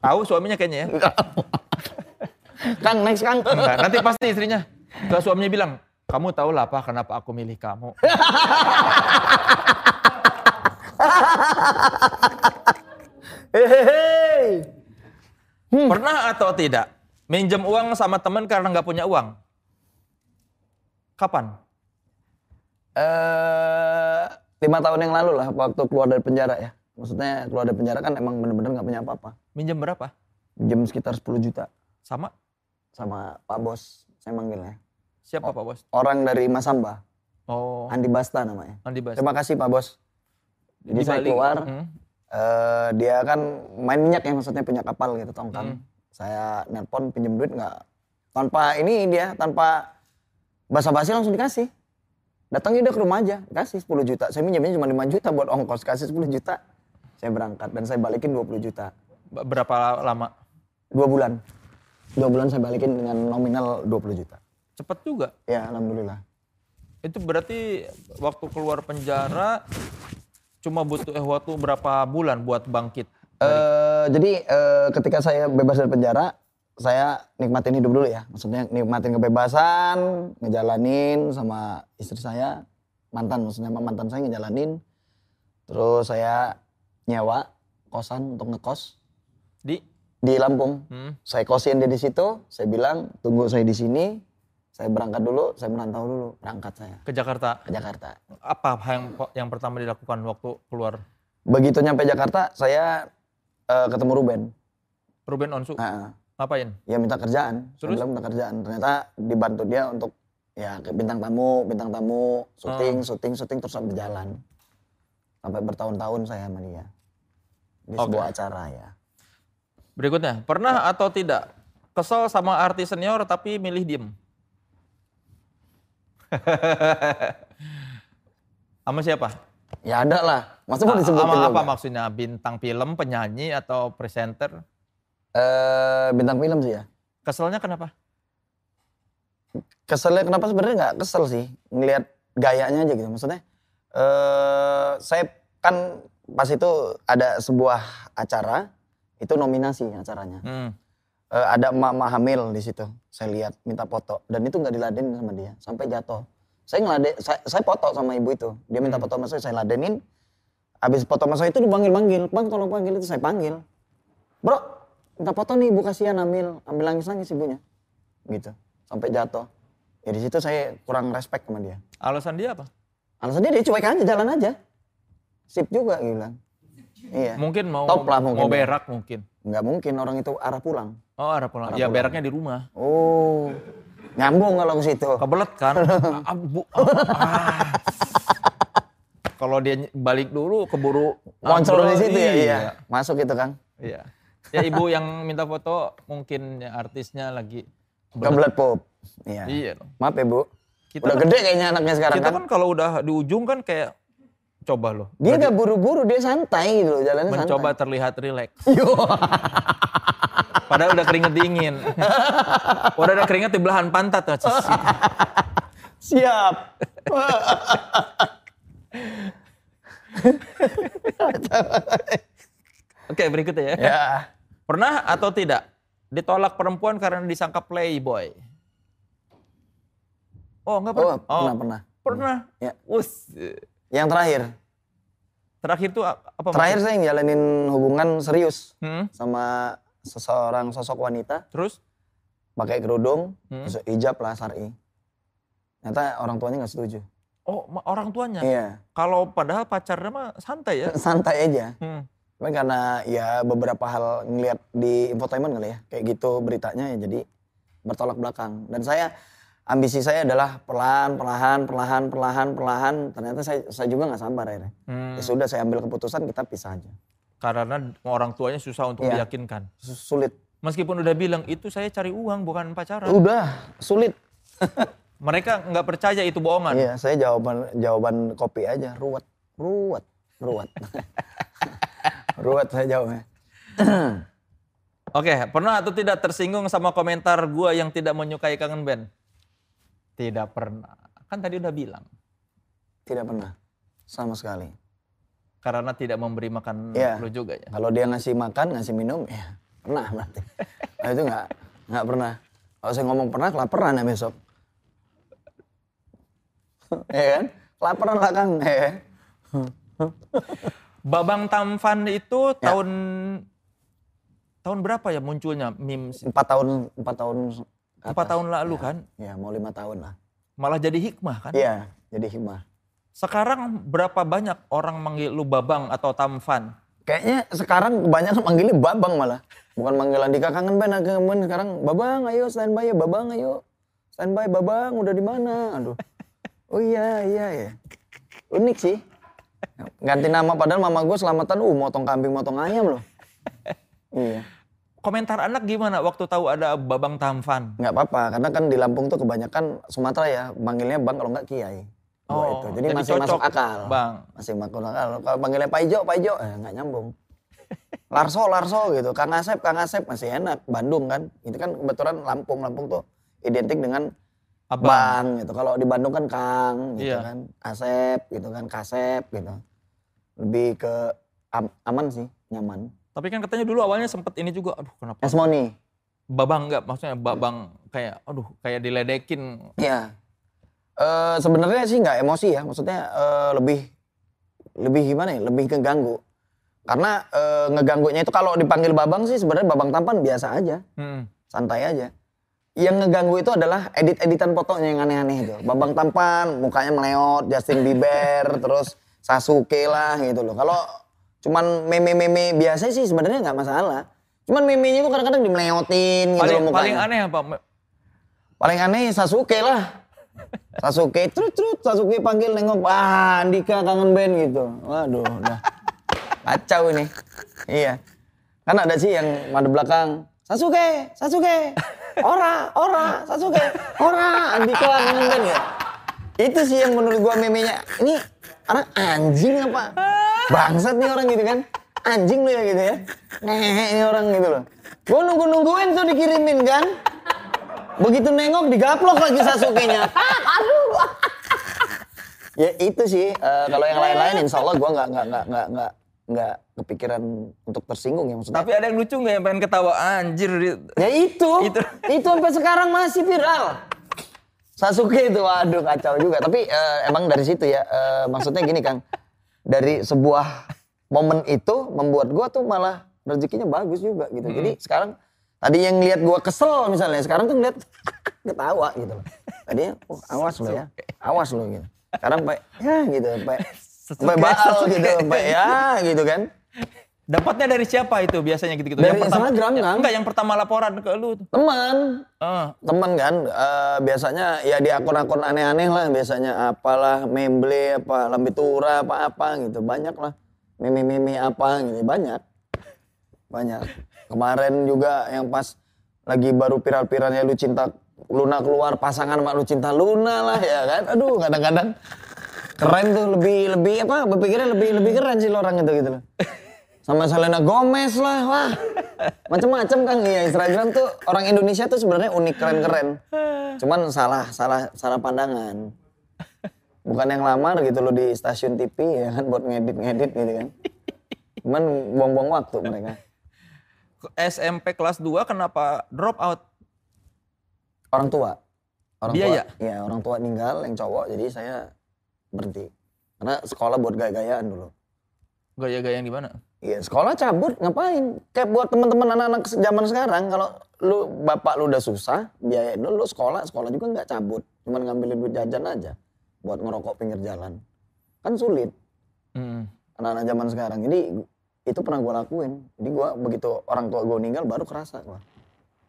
Tahu suaminya kayaknya ya. Kang, next Kang. Enggak, nanti pasti istrinya ke suaminya bilang, kamu tahu lah apa kenapa aku milih kamu. Hehehe. Pernah atau tidak minjem uang sama teman karena nggak punya uang? Kapan? Eh, lima tahun yang lalu lah, waktu keluar dari penjara ya. Maksudnya keluar dari penjara kan emang bener-bener nggak punya apa-apa. Minjem berapa? Jam sekitar 10 juta Sama? sama Pak Bos, saya manggilnya. Siapa Pak Bos? Orang dari Masamba, Oh, Andi Basta namanya. Andi Bas. Terima kasih Pak Bos. Jadi Di saya Bali. keluar, Hmm. eh, dia kan main minyak ya maksudnya punya kapal gitu tongkang. Hmm. Saya nelpon pinjem duit nggak tanpa ini dia tanpa basa-basi langsung dikasih. Datangnya dia ke rumah aja, kasih 10 juta. Saya minjemnya cuma 5 juta buat ongkos, kasih 10 juta. Saya berangkat dan saya balikin 20 juta. Berapa lama? Dua bulan. Dua bulan saya balikin dengan nominal 20 juta. Cepet juga. Ya, alhamdulillah. Itu berarti waktu keluar penjara cuma butuh eh, waktu berapa bulan buat bangkit? Eh, jadi eh, ketika saya bebas dari penjara, saya nikmatin hidup dulu ya. Maksudnya nikmatin kebebasan, ngejalanin sama istri saya, mantan maksudnya mantan saya ngejalanin. Terus saya nyewa kosan untuk ngekos Di? di Lampung. Hmm. Saya kosin dia di situ, saya bilang tunggu saya di sini. Saya berangkat dulu, saya merantau dulu, berangkat saya Ke Jakarta. ke Jakarta. Apa yang yang pertama dilakukan waktu keluar? Begitu nyampe Jakarta, saya eh, ketemu Ruben. Ruben Onsu. Nah, Ngapain? ya minta kerjaan. Saya Terus? bilang minta kerjaan. Ternyata dibantu dia untuk ya kayak bintang tamu, bintang tamu, syuting, Oh. syuting, syuting terus sampai berjalan. Sampai bertahun-tahun saya sama dia. Di Oke. sebuah acara ya. Berikutnya, pernah atau tidak kesel sama artis senior tapi milih diem? *laughs* sama siapa? Ya ada lah. Masa mau disebutin Sama apa maksudnya? Bintang film, penyanyi atau presenter? Eh, bintang film sih ya. Keselnya kenapa? Keselnya kenapa sebenarnya nggak kesel sih. Ngelihat gayanya aja gitu. Maksudnya eh saya kan pas itu ada sebuah acara itu nominasi acaranya. Hmm. Eh, ada emak-emak hamil di situ. Saya lihat minta foto dan itu nggak diladenin sama dia sampai jatuh. Saya ngelade, saya, saya foto sama ibu itu. Dia minta Hmm. foto sama saya, saya ladenin. Habis foto sama saya itu dipanggil-panggil, bang tolong panggil itu saya panggil. Bro, minta foto nih ibu kasihan hamil, ambil nangis-nangis ibunya. Gitu, sampai jatuh. Ya di situ saya kurang respect sama dia. Alasan dia apa? Alasannya dia cuek aja, jalan aja. Sip juga bilang. Iya. Mungkin mau Top lah mungkin mau berak mungkin. Nggak mungkin orang itu arah pulang. Oh, arah pulang. Arah ya pulang. beraknya di rumah. Oh, nyambung kalau ke situ. Kebelet kan? *laughs* Ah, bu- ah. Kalau dia balik dulu keburu Muncul di situ ya, Iya. iya. Masuk itu Kang. Iya. Ya ibu yang minta foto mungkin ya, artisnya lagi Kebelet pop. Iya. Iya. Maaf ya Bu. Kita Udah kan, gede kayaknya anaknya sekarang kita kan. kan kalau udah di ujung kan kayak coba loh. Dia nggak buru-buru, dia santai gitu loh, jalannya mencoba santai. terlihat rileks. *laughs* Padahal udah keringet dingin. udah ada keringet di belahan pantat. *laughs* Siap. *laughs* Oke berikutnya ya. ya. Pernah atau tidak ditolak perempuan karena disangka playboy? Oh enggak Oh, pernah. pernah, pernah. Pernah. Ya. Us. Yang terakhir. Terakhir tuh apa? Terakhir saya ngejalanin hubungan serius Hmm, sama seseorang sosok wanita Terus? pakai kerudung, Hmm. terus hijab lah syar'i. Ternyata orang tuanya nggak setuju. Oh orang tuanya. Iya. Kalau padahal pacarnya mah santai ya. *laughs* Santai aja. Hmm. Tapi karena ya beberapa hal ngeliat di infotainment kali ya, kayak gitu beritanya ya jadi bertolak belakang. Dan saya ambisi saya adalah perlahan, perlahan, perlahan, perlahan, perlahan. Ternyata saya, saya juga nggak sabar akhirnya. Hmm. Ya sudah saya ambil keputusan kita pisah aja. Karena orang tuanya susah untuk Iya. meyakinkan. Su- Sulit. Meskipun udah bilang itu saya cari uang bukan pacaran. Udah sulit. *laughs* Mereka nggak percaya itu bohongan. Iya, saya jawaban jawaban kopi aja, ruwet, ruwet, ruwet. *laughs* ruwet saya jawabnya. *clears throat* Oke, pernah atau tidak tersinggung sama komentar gua yang tidak menyukai kangen band? Tidak pernah. Kan tadi udah bilang. Tidak pernah. Sama sekali. Karena tidak memberi makan Iya. lu juga ya. Kalau dia ngasih makan, ngasih minum, ya pernah berarti. Nah, itu nggak nggak pernah. Kalau saya ngomong pernah, kelaparan ya besok. *laughs* ya kan? Kelaparan lah Kang. Ya. kan? Babang Tampan itu Ya. tahun tahun berapa ya munculnya memes? Empat tahun, empat tahun. Empat tahun lalu kan? Ya, mau lima tahun lah. Malah jadi hikmah kan? Iya, jadi hikmah. Sekarang berapa banyak orang manggil lu Babang atau Tampan? Kayaknya sekarang kebanyakan manggilnya Babang malah. Bukan manggil Andika kangen band, kangen. Sekarang Babang ayo standby ya, Babang ayo. Standby Babang udah di mana? Aduh. Oh iya, iya ya. Unik sih. Ganti nama padahal mama gue selamatan uh motong kambing, motong ayam loh. Iya. Komentar anak gimana waktu tahu ada Babang Tampan? nggak apa-apa karena kan di Lampung tuh kebanyakan Sumatera ya manggilnya Bang kalau nggak Kiai. Oh, itu. Jadi, jadi masih cocok, masuk akal. Bang. Masih masuk akal. Kalau panggilnya Pak Ijo, Pak Ijo, eh, nggak nyambung. Larso, Larso gitu. Kang Asep, Kang Asep masih enak. Bandung kan. Itu kan kebetulan Lampung. Lampung tuh identik dengan Abang. Bang gitu. Kalau di Bandung kan Kang gitu Iya. kan. Asep gitu kan, Kasep gitu. Lebih ke am- aman sih, nyaman. Tapi kan katanya dulu awalnya sempet ini juga, aduh kenapa Esmoni. Babang enggak, maksudnya Babang kayak, aduh kayak diledekin. Iya. Eh sebenarnya sih nggak emosi ya, maksudnya eh, lebih lebih gimana ya, lebih keganggu. Karena eh, ngeganggunya itu kalau dipanggil babang sih sebenarnya babang tampan biasa aja, Hmm. santai aja. Yang ngeganggu itu adalah edit-editan fotonya yang aneh-aneh itu. Babang tampan, mukanya meleot, Justin Bieber, terus Sasuke lah gitu loh. Kalau cuman meme-meme biasa sih sebenarnya nggak masalah. Cuman meme-nya itu kadang-kadang dimeleotin gitu Paling, loh mukanya. paling aneh apa? Paling aneh Sasuke lah. Sasuke, trut trut, Sasuke panggil nengok, ah Andika kangen band gitu. Waduh, udah kacau ini. Iya. Kan ada sih yang ada belakang, Sasuke, Sasuke, ora, ora, Sasuke, ora, Andika kangen band ya. Itu sih yang menurut gua memenya, ini anak anjing apa? Bangsat nih orang gitu kan. Anjing lu ya gitu ya. Ngehe ini orang gitu loh. Gua nunggu-nungguin tuh dikirimin kan. Begitu nengok digaplok lagi Sasuke-nya. Aduh. ya itu sih eh, kalau yang lain-lain insya Allah gue nggak nggak nggak nggak nggak nggak kepikiran untuk tersinggung ya maksudnya. Tapi ada yang lucu nggak yang pengen ketawa anjir. Ya itu, Itu. itu, sampai sekarang masih viral. Sasuke itu, waduh kacau juga. Tapi eh, emang dari situ ya, eh, maksudnya gini Kang, dari sebuah momen itu membuat gua tuh malah rezekinya bagus juga gitu. Jadi sekarang tadi yang lihat gua kesel misalnya, sekarang tuh ngeliat *laughs* ketawa gitu loh. Tadinya, oh, awas lo ya, awas lo gitu. Sekarang sampai ya gitu, *laughs* baal Sasuke. gitu, sampai ya gitu kan. Dapatnya dari siapa itu biasanya gitu-gitu? Dari Instagram, ya, Kang. Enggak, yang pertama laporan ke lu. Teman, Ah, temen kan? Eh, biasanya ya di akun-akun aneh-aneh lah biasanya apalah memble apa lambitura apa apa gitu. Banyak lah. Meme-meme apa gitu. Banyak. Banyak. Kemarin juga yang pas lagi baru viral-viralnya lu cinta Luna keluar pasangan sama lu cinta Luna lah ya kan? Aduh kadang-kadang keren tuh. Lebih lebih apa berpikirnya lebih lebih keren sih lo orang itu gitu loh sama Selena Gomez lah wah. *laughs* Macem-macem kan iya Instagram tuh orang Indonesia tuh sebenarnya unik keren-keren. Cuman salah salah salah pandangan. Bukan yang lamar gitu loh di stasiun TV ya kan buat ngedit-ngedit gitu kan. Cuman buang-buang waktu mereka. SMP kelas 2 kenapa drop out? orang tua. Orang Biaya? tua ya? orang tua meninggal yang cowok jadi saya berhenti. Karena sekolah buat gaya-gayaan dulu. Gaya-gaya yang gimana? Iya sekolah cabut ngapain? Kayak buat teman-teman anak-anak zaman sekarang kalau lu bapak lu udah susah biayain lu, lu sekolah sekolah juga nggak cabut, cuman ngambilin duit jajan aja buat ngerokok pinggir jalan. Kan sulit Hmm. anak-anak zaman sekarang. Jadi itu pernah gue lakuin. Jadi gua begitu orang tua gue meninggal baru kerasa gua.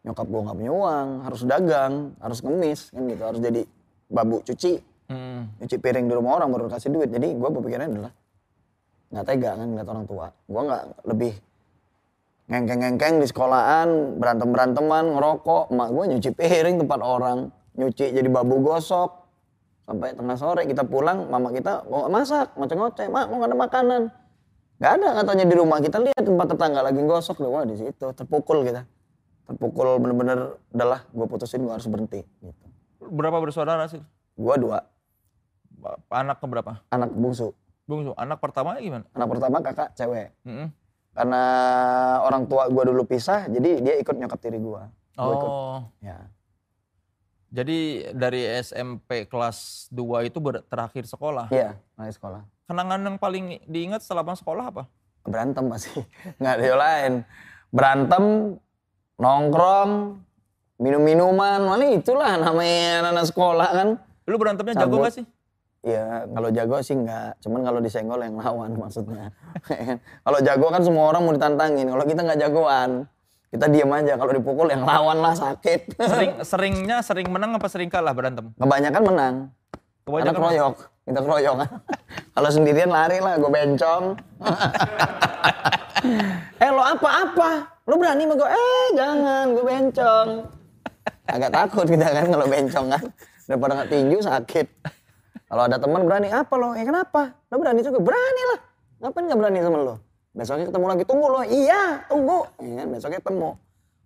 Nyokap gue nggak punya uang, harus dagang, harus ngemis kan gitu, harus jadi babu cuci, Hmm. nyuci piring di rumah orang baru kasih duit. Jadi gue berpikirnya adalah nggak tega kan ngeliat orang tua. Gue nggak lebih ngengkeng-ngengkeng di sekolahan, berantem-beranteman, ngerokok. Emak gue nyuci piring tempat orang, nyuci jadi babu gosok. Sampai tengah sore kita pulang, mama kita mau masak, ngoceh-ngoceh, mak mau ada makanan. Nggak ada katanya di rumah, kita lihat tempat tetangga lagi gosok, wah di situ terpukul kita. Terpukul bener-bener, udahlah gue putusin gue harus berhenti. Gitu. Berapa bersaudara sih? Gue dua, Anak ke berapa? anak bungsu. Bungsu, anak pertama gimana? Anak pertama kakak cewek. Mm-mm. karena orang tua gua dulu pisah jadi dia ikut nyokap tiri gua Gua ikut Oh, ya jadi dari SMP kelas 2 itu ber- terakhir sekolah. iya mulai sekolah Kenangan yang paling diingat setelah sekolah apa? berantem masih *laughs* nggak ada yang lain berantem nongkrong minum minuman malah itulah namanya anak sekolah kan Lu berantemnya jago Cabut. gak sih? Ya kalau jago sih nggak cuman kalau disenggol yang lawan *laughs* maksudnya kalau jago kan semua orang mau ditantangin kalau kita nggak jagoan kita diam aja kalau dipukul yang lawan lah sakit Sering *laughs* seringnya sering menang apa sering kalah berantem? kebanyakan menang Karena Kebanyakan keroyok, kita keroyok. *laughs* Kalau sendirian lari lah, gue bencong. eh lo apa-apa? Lo berani sama gue? Eh jangan, gue bencong. Agak takut kita kan kalau bencong kan. Daripada nggak tinju sakit. Kalau ada teman berani, apa lo? Eh kenapa? Lo berani juga? Berani lah. Ngapain nggak berani sama lo? Besoknya ketemu lagi, tunggu lo. Iya, tunggu. Ya kan, besoknya ketemu.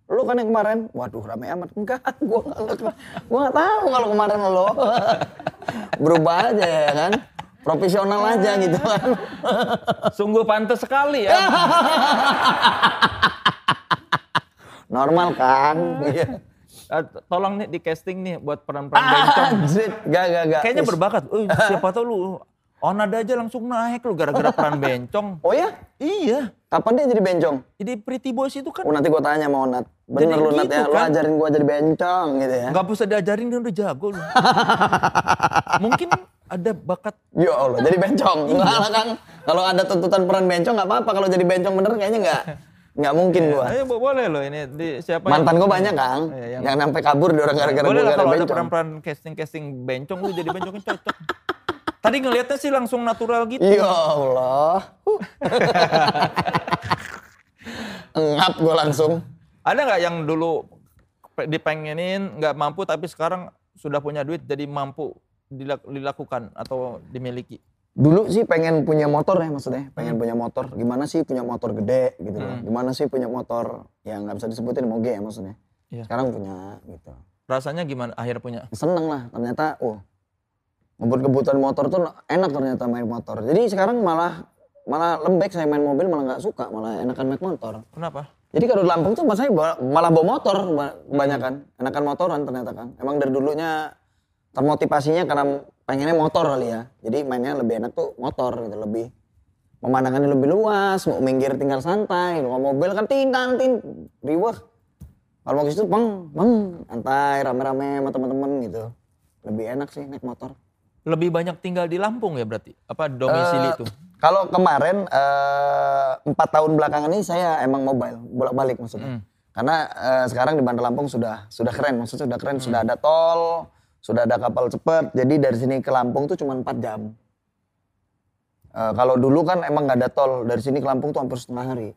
Lu kan yang kemarin, waduh rame amat. Enggak, *laughs* gua nggak gua nggak tahu kalau kemarin lo. *laughs* Berubah aja ya kan. Profesional aja gitu kan. *laughs* Sungguh pantas sekali ya. Normal kan. Iya. Eh, tolong nih di casting nih buat peran-peran bencong. Anjir, gak gak gak. Kayaknya berbakat. Eh, *laughs* siapa tahu lu Onad aja langsung naik lu gara-gara peran bencong. Oh ya? Iya. Kapan dia jadi bencong? Jadi Pretty Boys itu kan Oh nanti gua tanya sama Onat. Bener Jadi lu Nat gitu ya, lu kan. ajarin gua jadi bencong gitu ya. nggak bisa diajarin dia udah jago lu. *laughs* Mungkin ada bakat Ya Allah, jadi bencong. Enggak lah Kang. Kalau ada tuntutan peran bencong nggak apa-apa. Kalau jadi bencong bener kayaknya nggak Nggak mungkin gua. Ayo bo- boleh loh ini di siapa Mantan yang- gua banyak, Kang. Iya, yang- yang sampai kabur di orang gara-gara boleh gua lah kalau ada bencong. peran-peran casting-casting bencong lu jadi bencongnya cocok. *laughs* Tadi ngelihatnya sih langsung natural gitu. Ya Allah. *laughs* Ngap gua langsung. Ada nggak yang dulu pe- dipengenin nggak mampu tapi sekarang sudah punya duit jadi mampu dilak- dilakukan atau dimiliki? Dulu sih pengen punya motor ya maksudnya, pengen Hmm. punya motor. Gimana sih punya motor gede gitu loh. Gimana sih punya motor yang nggak bisa disebutin moge ya maksudnya. Iya. Sekarang punya gitu. Rasanya gimana akhir punya? Seneng lah ternyata, oh ngebut kebutuhan motor tuh enak ternyata main motor. Jadi sekarang malah malah lembek saya main mobil malah nggak suka, malah enakan naik motor. Kenapa? Jadi kalau di Lampung tuh mas saya malah bawa motor ba- kebanyakan, enakan motoran ternyata kan. Emang dari dulunya termotivasinya karena pengennya motor kali ya. Jadi mainnya lebih enak tuh motor gitu, lebih pemandangannya lebih luas, mau minggir tinggal santai. Kalau mobil kan tintan tin riwah. Kalau mau ke situ bang, bang, santai rame-rame sama teman-teman gitu. Lebih enak sih naik motor. Lebih banyak tinggal di Lampung ya berarti? Apa domisili Eh, itu? Kalau kemarin eh, empat tahun belakangan ini saya emang mobile bolak-balik maksudnya. Hmm. Karena eh, sekarang di Bandar Lampung sudah sudah keren, maksudnya sudah keren, sudah ada tol, sudah ada kapal cepat. Jadi dari sini ke Lampung tuh cuma 4 jam. Eh, kalau dulu kan emang nggak ada tol, dari sini ke Lampung tuh hampir setengah hari.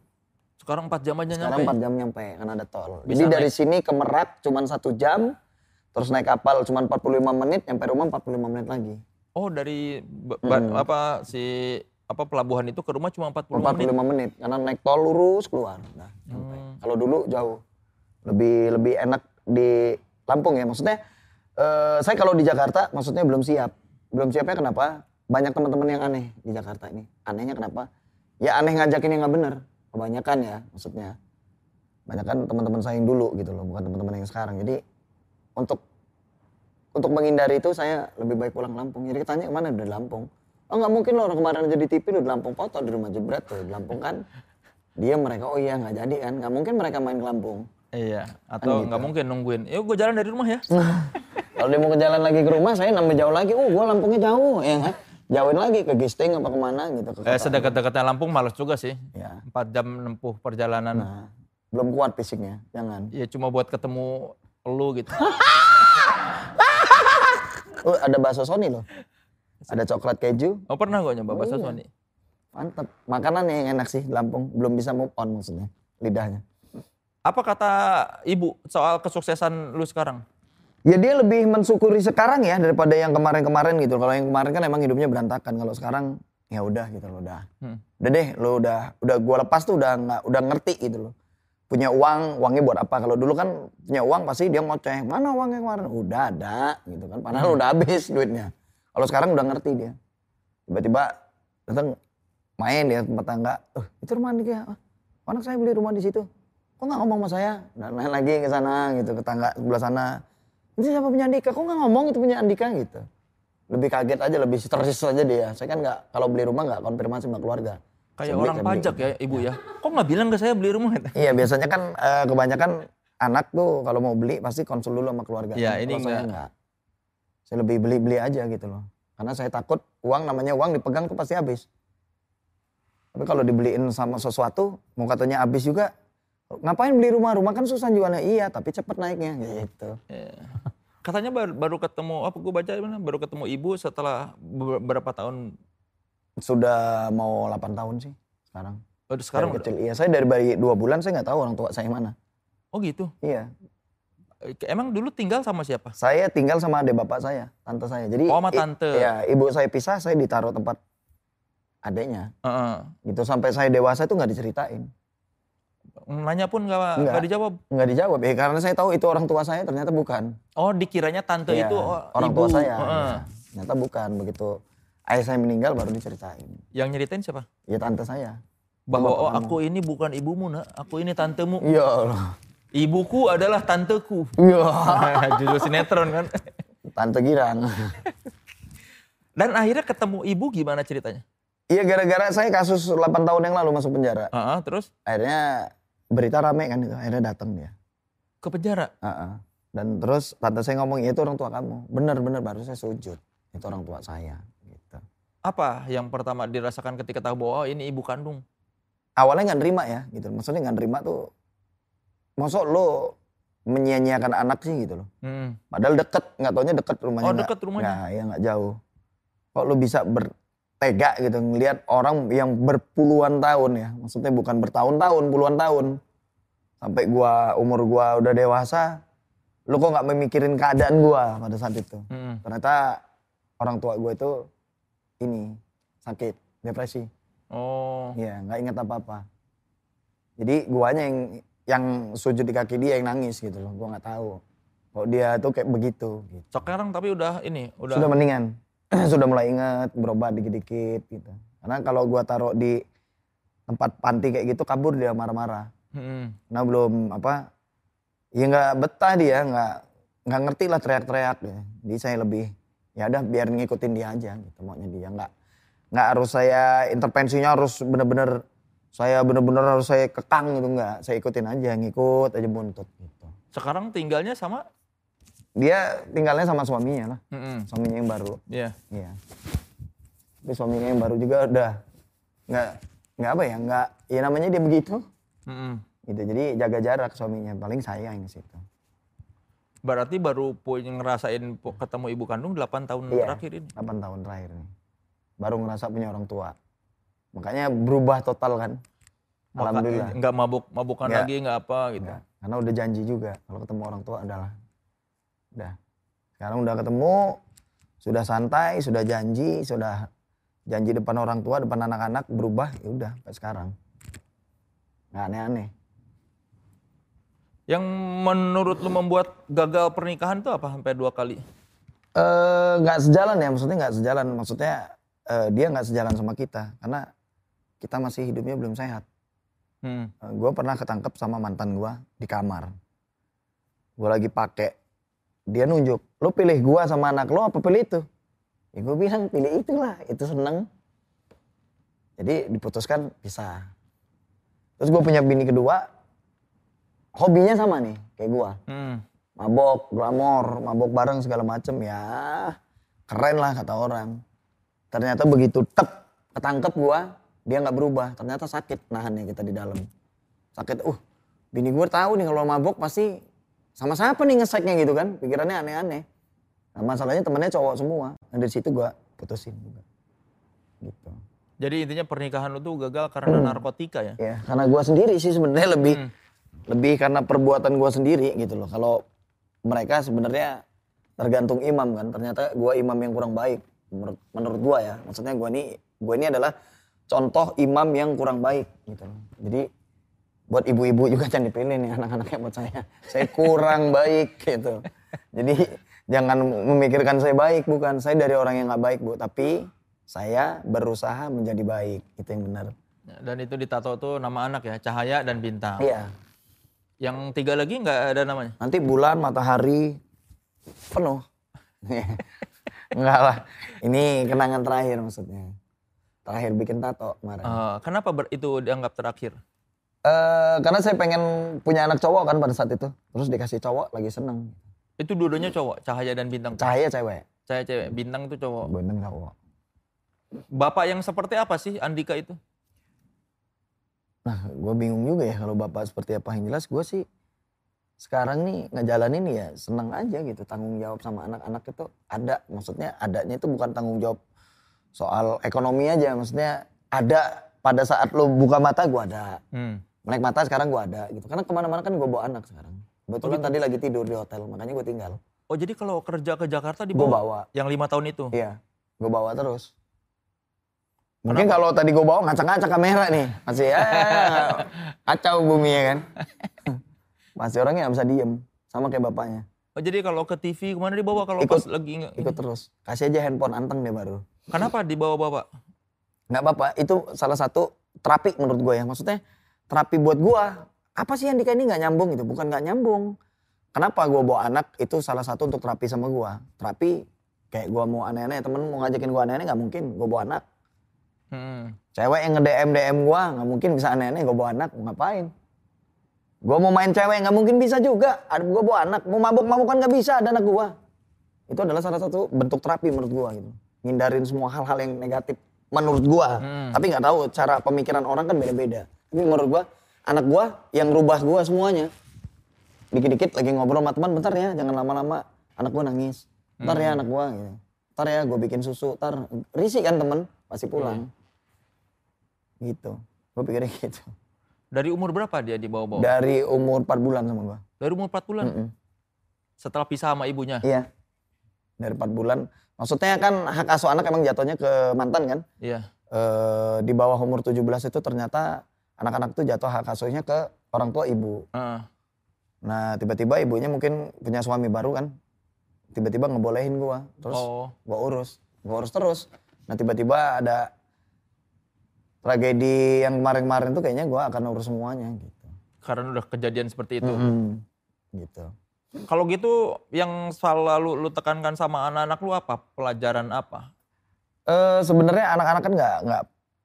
Sekarang 4 jam aja Sekarang nyampe. 4 jam nyampe karena ada tol. Bisa Jadi dari sini ke Merak cuma satu jam, terus naik kapal cuma 45 menit, nyampe rumah 45 menit lagi. Oh dari ba- apa si apa pelabuhan itu ke rumah cuma 40 menit. 45 menit karena naik tol lurus keluar. Nah. Hmm. Kalau dulu jauh. Lebih lebih enak di Lampung ya. Maksudnya eh, saya kalau di Jakarta maksudnya belum siap. Belum siapnya kenapa? Banyak teman-teman yang aneh di Jakarta ini. Anehnya kenapa? Ya aneh ngajakin yang nggak bener. Kebanyakan ya maksudnya. Kebanyakan teman-teman saya yang dulu gitu loh, bukan teman-teman yang sekarang. Jadi untuk untuk menghindari itu saya lebih baik pulang Lampung. Jadi tanya ke mana udah Lampung. Oh nggak mungkin loh kemarin aja di TV udah di Lampung foto di rumah jebret tuh di Lampung kan. Dia mereka oh iya nggak jadi kan. Nggak mungkin mereka main ke Lampung. Iya, atau gitu. nggak mungkin nungguin. Yuk gue jalan dari rumah ya. *laughs* Kalau dia mau ke jalan lagi ke rumah saya nambah jauh lagi. Oh gua Lampungnya jauh ya kan. Jauhin lagi ke Gisting apa ke mana gitu. Ke eh, sedekat-dekatnya Lampung males juga sih. Ya. 4 jam nempuh perjalanan. Nah, belum kuat fisiknya. Jangan. Ya cuma buat ketemu lu gitu. *laughs* Oh ada bakso Sony loh. Ada coklat keju. Oh pernah gue nyoba bakso Iya. Sony. Mantep. Makanan yang enak sih Lampung. Belum bisa move on maksudnya. Lidahnya. Apa kata ibu soal kesuksesan lu sekarang? Ya dia lebih mensyukuri sekarang ya daripada yang kemarin-kemarin gitu. Kalau yang kemarin kan emang hidupnya berantakan. Kalau sekarang ya udah gitu loh udah. Hmm. Udah deh lo udah udah gua lepas tuh udah nggak udah ngerti gitu loh. Punya uang, uangnya buat apa? Kalau dulu kan punya uang pasti dia ngoceh. Mana uangnya kemarin? Udah ada gitu kan. Padahal udah habis duitnya. Kalau sekarang udah ngerti dia. Tiba-tiba datang main dia tempat tangga. Eh, itu rumah Andika. "Ah, anak saya beli rumah di situ. Kok nggak ngomong sama saya? Dan lain lagi ke sana gitu ke tangga sebelah sana. Itu siapa punya Andika? Kok nggak ngomong itu punya Andika gitu? Lebih kaget aja, lebih stres aja dia. Saya kan nggak kalau beli rumah nggak konfirmasi sama keluarga. Kayak beli, orang saya beli. pajak ya ibu ya. Kok nggak bilang ke saya beli rumah? *laughs* Iya biasanya kan eh, kebanyakan anak tuh kalau mau beli pasti konsul dulu sama keluarga. Iya, Kalau ini saya enggak. enggak. Saya lebih beli-beli aja gitu loh. Karena saya takut uang namanya uang dipegang tuh pasti habis. Tapi kalau dibeliin sama sesuatu, mau katanya habis juga, ngapain beli rumah? Rumah kan susah jualnya. Iya, tapi cepet naiknya gitu. Iya. Katanya baru, baru ketemu apa gue baca mana baru ketemu ibu setelah beberapa tahun Sudah mau 8 tahun sih sekarang. oh, sekarang dari kecil. Iya, saya dari bayi dua bulan saya nggak tahu orang tua saya mana. oh gitu. Iya, Emang dulu tinggal sama siapa? saya tinggal sama adik bapak saya, tante saya. Jadi Oh, sama tante. Iya, ibu saya pisah, saya ditaruh tempat adiknya. Heeh. Gitu sampai saya dewasa itu nggak diceritain, Nanya pun nggak Nggak. nggak dijawab. nggak dijawab ya karena saya tahu itu orang tua saya ternyata bukan. Oh dikiranya tante Iya, itu oh, orang ibu. tua saya. Heeh. Iya. Ternyata bukan begitu. Ayah saya meninggal baru diceritain. Yang nyeritain siapa? Ya tante saya. Bahwa oh aku ini bukan ibumu nak, aku ini tantemu. Ya Allah. Ibuku adalah tanteku. Ya. *laughs* Judul sinetron kan. Tante girang. Dan akhirnya ketemu ibu gimana ceritanya? Iya gara-gara saya kasus 8 tahun yang lalu masuk penjara. Heeh, terus Akhirnya berita rame kan itu. Akhirnya datang dia. ke penjara. Heeh. Dan terus tante saya ngomong, ya itu orang tua kamu. Bener-bener baru saya sujud. Itu orang tua saya. Gitu. Apa yang pertama dirasakan ketika tahu bahwa oh, ini ibu kandung? awalnya nggak nerima ya gitu. Maksudnya nggak nerima tuh, masuk lo menyia-nyiakan anak sih gitu loh. Hmm. Padahal deket, nggak taunya deket rumahnya. Oh deket rumahnya. Nggak, ya nggak jauh. Kok lo bisa bertega gitu ngelihat orang yang berpuluhan tahun ya, maksudnya bukan bertahun-tahun, puluhan tahun. Sampai gua umur gua udah dewasa, lo kok nggak memikirin keadaan gua pada saat itu. Hmm. Ternyata orang tua gua itu ini sakit, depresi. Oh. Iya, nggak ingat apa-apa. Jadi guanya yang yang sujud di kaki dia yang nangis gitu loh. Gua nggak tahu. Kok dia tuh kayak begitu gitu. Sekarang tapi udah ini, udah. Sudah mendingan. *clears throat* Sudah mulai ingat, berobat dikit-dikit gitu. Karena kalau gua taruh di tempat panti kayak gitu kabur dia marah-marah. Hmm. Karena belum apa ya nggak betah dia, nggak nggak ngerti lah teriak-teriak ya. Jadi saya lebih ya udah biar ngikutin dia aja gitu maunya dia nggak nggak harus saya intervensinya harus bener-bener saya bener-bener harus saya kekang gitu nggak saya ikutin aja ngikut aja buntut gitu Sekarang tinggalnya sama? Dia tinggalnya sama suaminya lah Hmm. suaminya yang baru Iya. Iya. Tapi suaminya yang baru juga udah nggak nggak apa ya nggak ya namanya dia begitu Hmm. gitu jadi jaga jarak suaminya paling saya yang situ Berarti baru punya ngerasain ketemu ibu kandung 8 tahun Iya. terakhir ini. 8 tahun terakhir nih baru ngerasa punya orang tua makanya berubah total kan Maka- alhamdulillah Nggak mabuk mabukan Nggak. lagi, nggak apa gitu. Nggak. karena udah janji juga kalau ketemu orang tua adalah udah sekarang udah ketemu sudah santai sudah janji sudah janji depan orang tua depan anak-anak berubah ya udah sampai sekarang. Nggak aneh-aneh. Yang menurut lu membuat gagal pernikahan tuh apa sampai dua kali? Eh, nggak sejalan ya maksudnya nggak sejalan. Maksudnya eh, dia nggak sejalan sama kita karena kita masih hidupnya belum sehat. Hmm. gue pernah ketangkep sama mantan gue di kamar. Gue lagi pakai dia nunjuk lo pilih gue sama anak lo apa pilih itu ya gue bilang pilih itulah itu seneng jadi diputuskan pisah terus gue punya bini kedua hobinya sama nih kayak gue Hmm. mabok, glamor, mabok bareng segala macem ya keren lah kata orang. Ternyata begitu tep ketangkep gua, dia nggak berubah. Ternyata sakit nahannya kita di dalam. Sakit, uh bini gue tahu nih kalau mabok pasti sama siapa nih ngeseknya gitu kan. Pikirannya aneh-aneh. Nah masalahnya temennya cowok semua. Nah dari situ gua putusin juga. Gitu. Jadi intinya pernikahan lu tuh gagal karena Hmm. narkotika ya? Ya, karena gua sendiri sih sebenarnya lebih Hmm. lebih karena perbuatan gua sendiri gitu loh. Kalau mereka sebenarnya tergantung imam kan. Ternyata gua imam yang kurang baik menurut menurut gua ya. Maksudnya gua ini gua ini adalah contoh imam yang kurang baik gitu loh. Jadi buat ibu-ibu juga *laughs* jangan dipilih nih anak-anaknya buat saya. Saya kurang baik gitu. Jadi jangan memikirkan saya baik bukan. Saya dari orang yang nggak baik bu. Tapi saya berusaha menjadi baik. Itu yang benar. Dan itu ditato tuh nama anak ya, Cahaya dan Bintang. Iya. Yang tiga lagi nggak ada namanya? Nanti bulan, matahari penuh. *laughs* Enggak lah. Ini kenangan terakhir maksudnya. Terakhir bikin tato kemarin. Eh, kenapa ber- itu dianggap terakhir? Eh, karena saya pengen punya anak cowok kan pada saat itu. Terus dikasih cowok lagi seneng. Itu dua-duanya cowok, Cahaya dan Bintang. Cahaya cewek. Cahaya cewek, Bintang itu cowok. Bener cowok. Bapak yang seperti apa sih Andika itu? Nah, gue bingung juga ya kalau bapak seperti apa. Yang jelas gue sih sekarang nih ngejalanin ya seneng aja gitu. Tanggung jawab sama anak-anak itu ada. Maksudnya adanya itu bukan tanggung jawab soal ekonomi aja. Maksudnya ada pada saat lo buka mata gue ada. Hmm. Melek mata sekarang gue ada gitu. Karena ke mana-mana kan gue bawa anak sekarang. Kebetulan tadi lagi tidur di hotel, makanya gue tinggal. Oh jadi kalau kerja ke Jakarta Gue dibawa? bawa, Yang lima tahun itu? iya. Gue bawa terus. Mungkin kalau tadi gue bawa ngacak-ngacak kamera nih. Masih ya *laughs* kacau bumi ya kan. Masih orangnya gak bisa diem. Sama kayak bapaknya. Oh jadi kalau ke TV ke mana dibawa kalau Ikut. pas lagi nggak? Ikut terus. Kasih aja handphone anteng dia baru. Kenapa dibawa bapak? Nggak apa-apa. Itu salah satu terapi menurut gue ya. Maksudnya terapi buat gue. Apa sih Andika ini nggak nyambung gitu? Bukan nggak nyambung. Kenapa gue bawa anak itu salah satu untuk terapi sama gue. Terapi kayak gue mau aneh-aneh. Temen mau ngajakin gue aneh-aneh nggak mungkin. Gue bawa anak. Hmm. Cewek yang nge-DM DM gue nggak mungkin bisa aneh-aneh. Gue bawa anak. Ngapain? Gue mau main cewek nggak mungkin bisa juga. Ada gue bawa anak. Mau mabuk-mabukan nggak bisa. Ada anak gue. Itu adalah salah satu bentuk terapi menurut gue gitu. Ngindarin semua hal-hal yang negatif menurut gue. Hmm. Tapi nggak tahu cara pemikiran orang kan beda-beda. Tapi menurut gua, anak gua yang rubah gua semuanya. Dikit-dikit lagi ngobrol sama teman, bentar ya, jangan lama-lama. Anak gua nangis. Bentar ya anak gua gitu. Ntar ya gua bikin susu, ntar risih kan temen, pasti pulang. Gitu. Gua pikirnya gitu. Dari umur berapa dia dibawa-bawa? Dari umur 4 bulan sama gua. Dari umur 4 bulan? Mm-mm. Setelah pisah sama ibunya? Iya. Dari 4 bulan. Maksudnya kan hak asuh anak emang jatuhnya ke mantan kan? Iya. Eh, di bawah umur 17 itu ternyata anak-anak tuh jatuh hak asuhnya ke orang tua ibu. Heeh. Nah, tiba-tiba ibunya mungkin punya suami baru kan. Tiba-tiba ngebolehin gua. Terus Oh, gua urus. Gua urus terus. Nah, tiba-tiba ada tragedi yang kemarin-kemarin tuh kayaknya gua akan urus semuanya gitu. karena udah kejadian seperti itu. Mm-mm. Gitu. Kalau gitu yang selalu lu tekankan sama anak-anak lu apa? Pelajaran apa? Eh sebenarnya anak-anak kan nggak nggak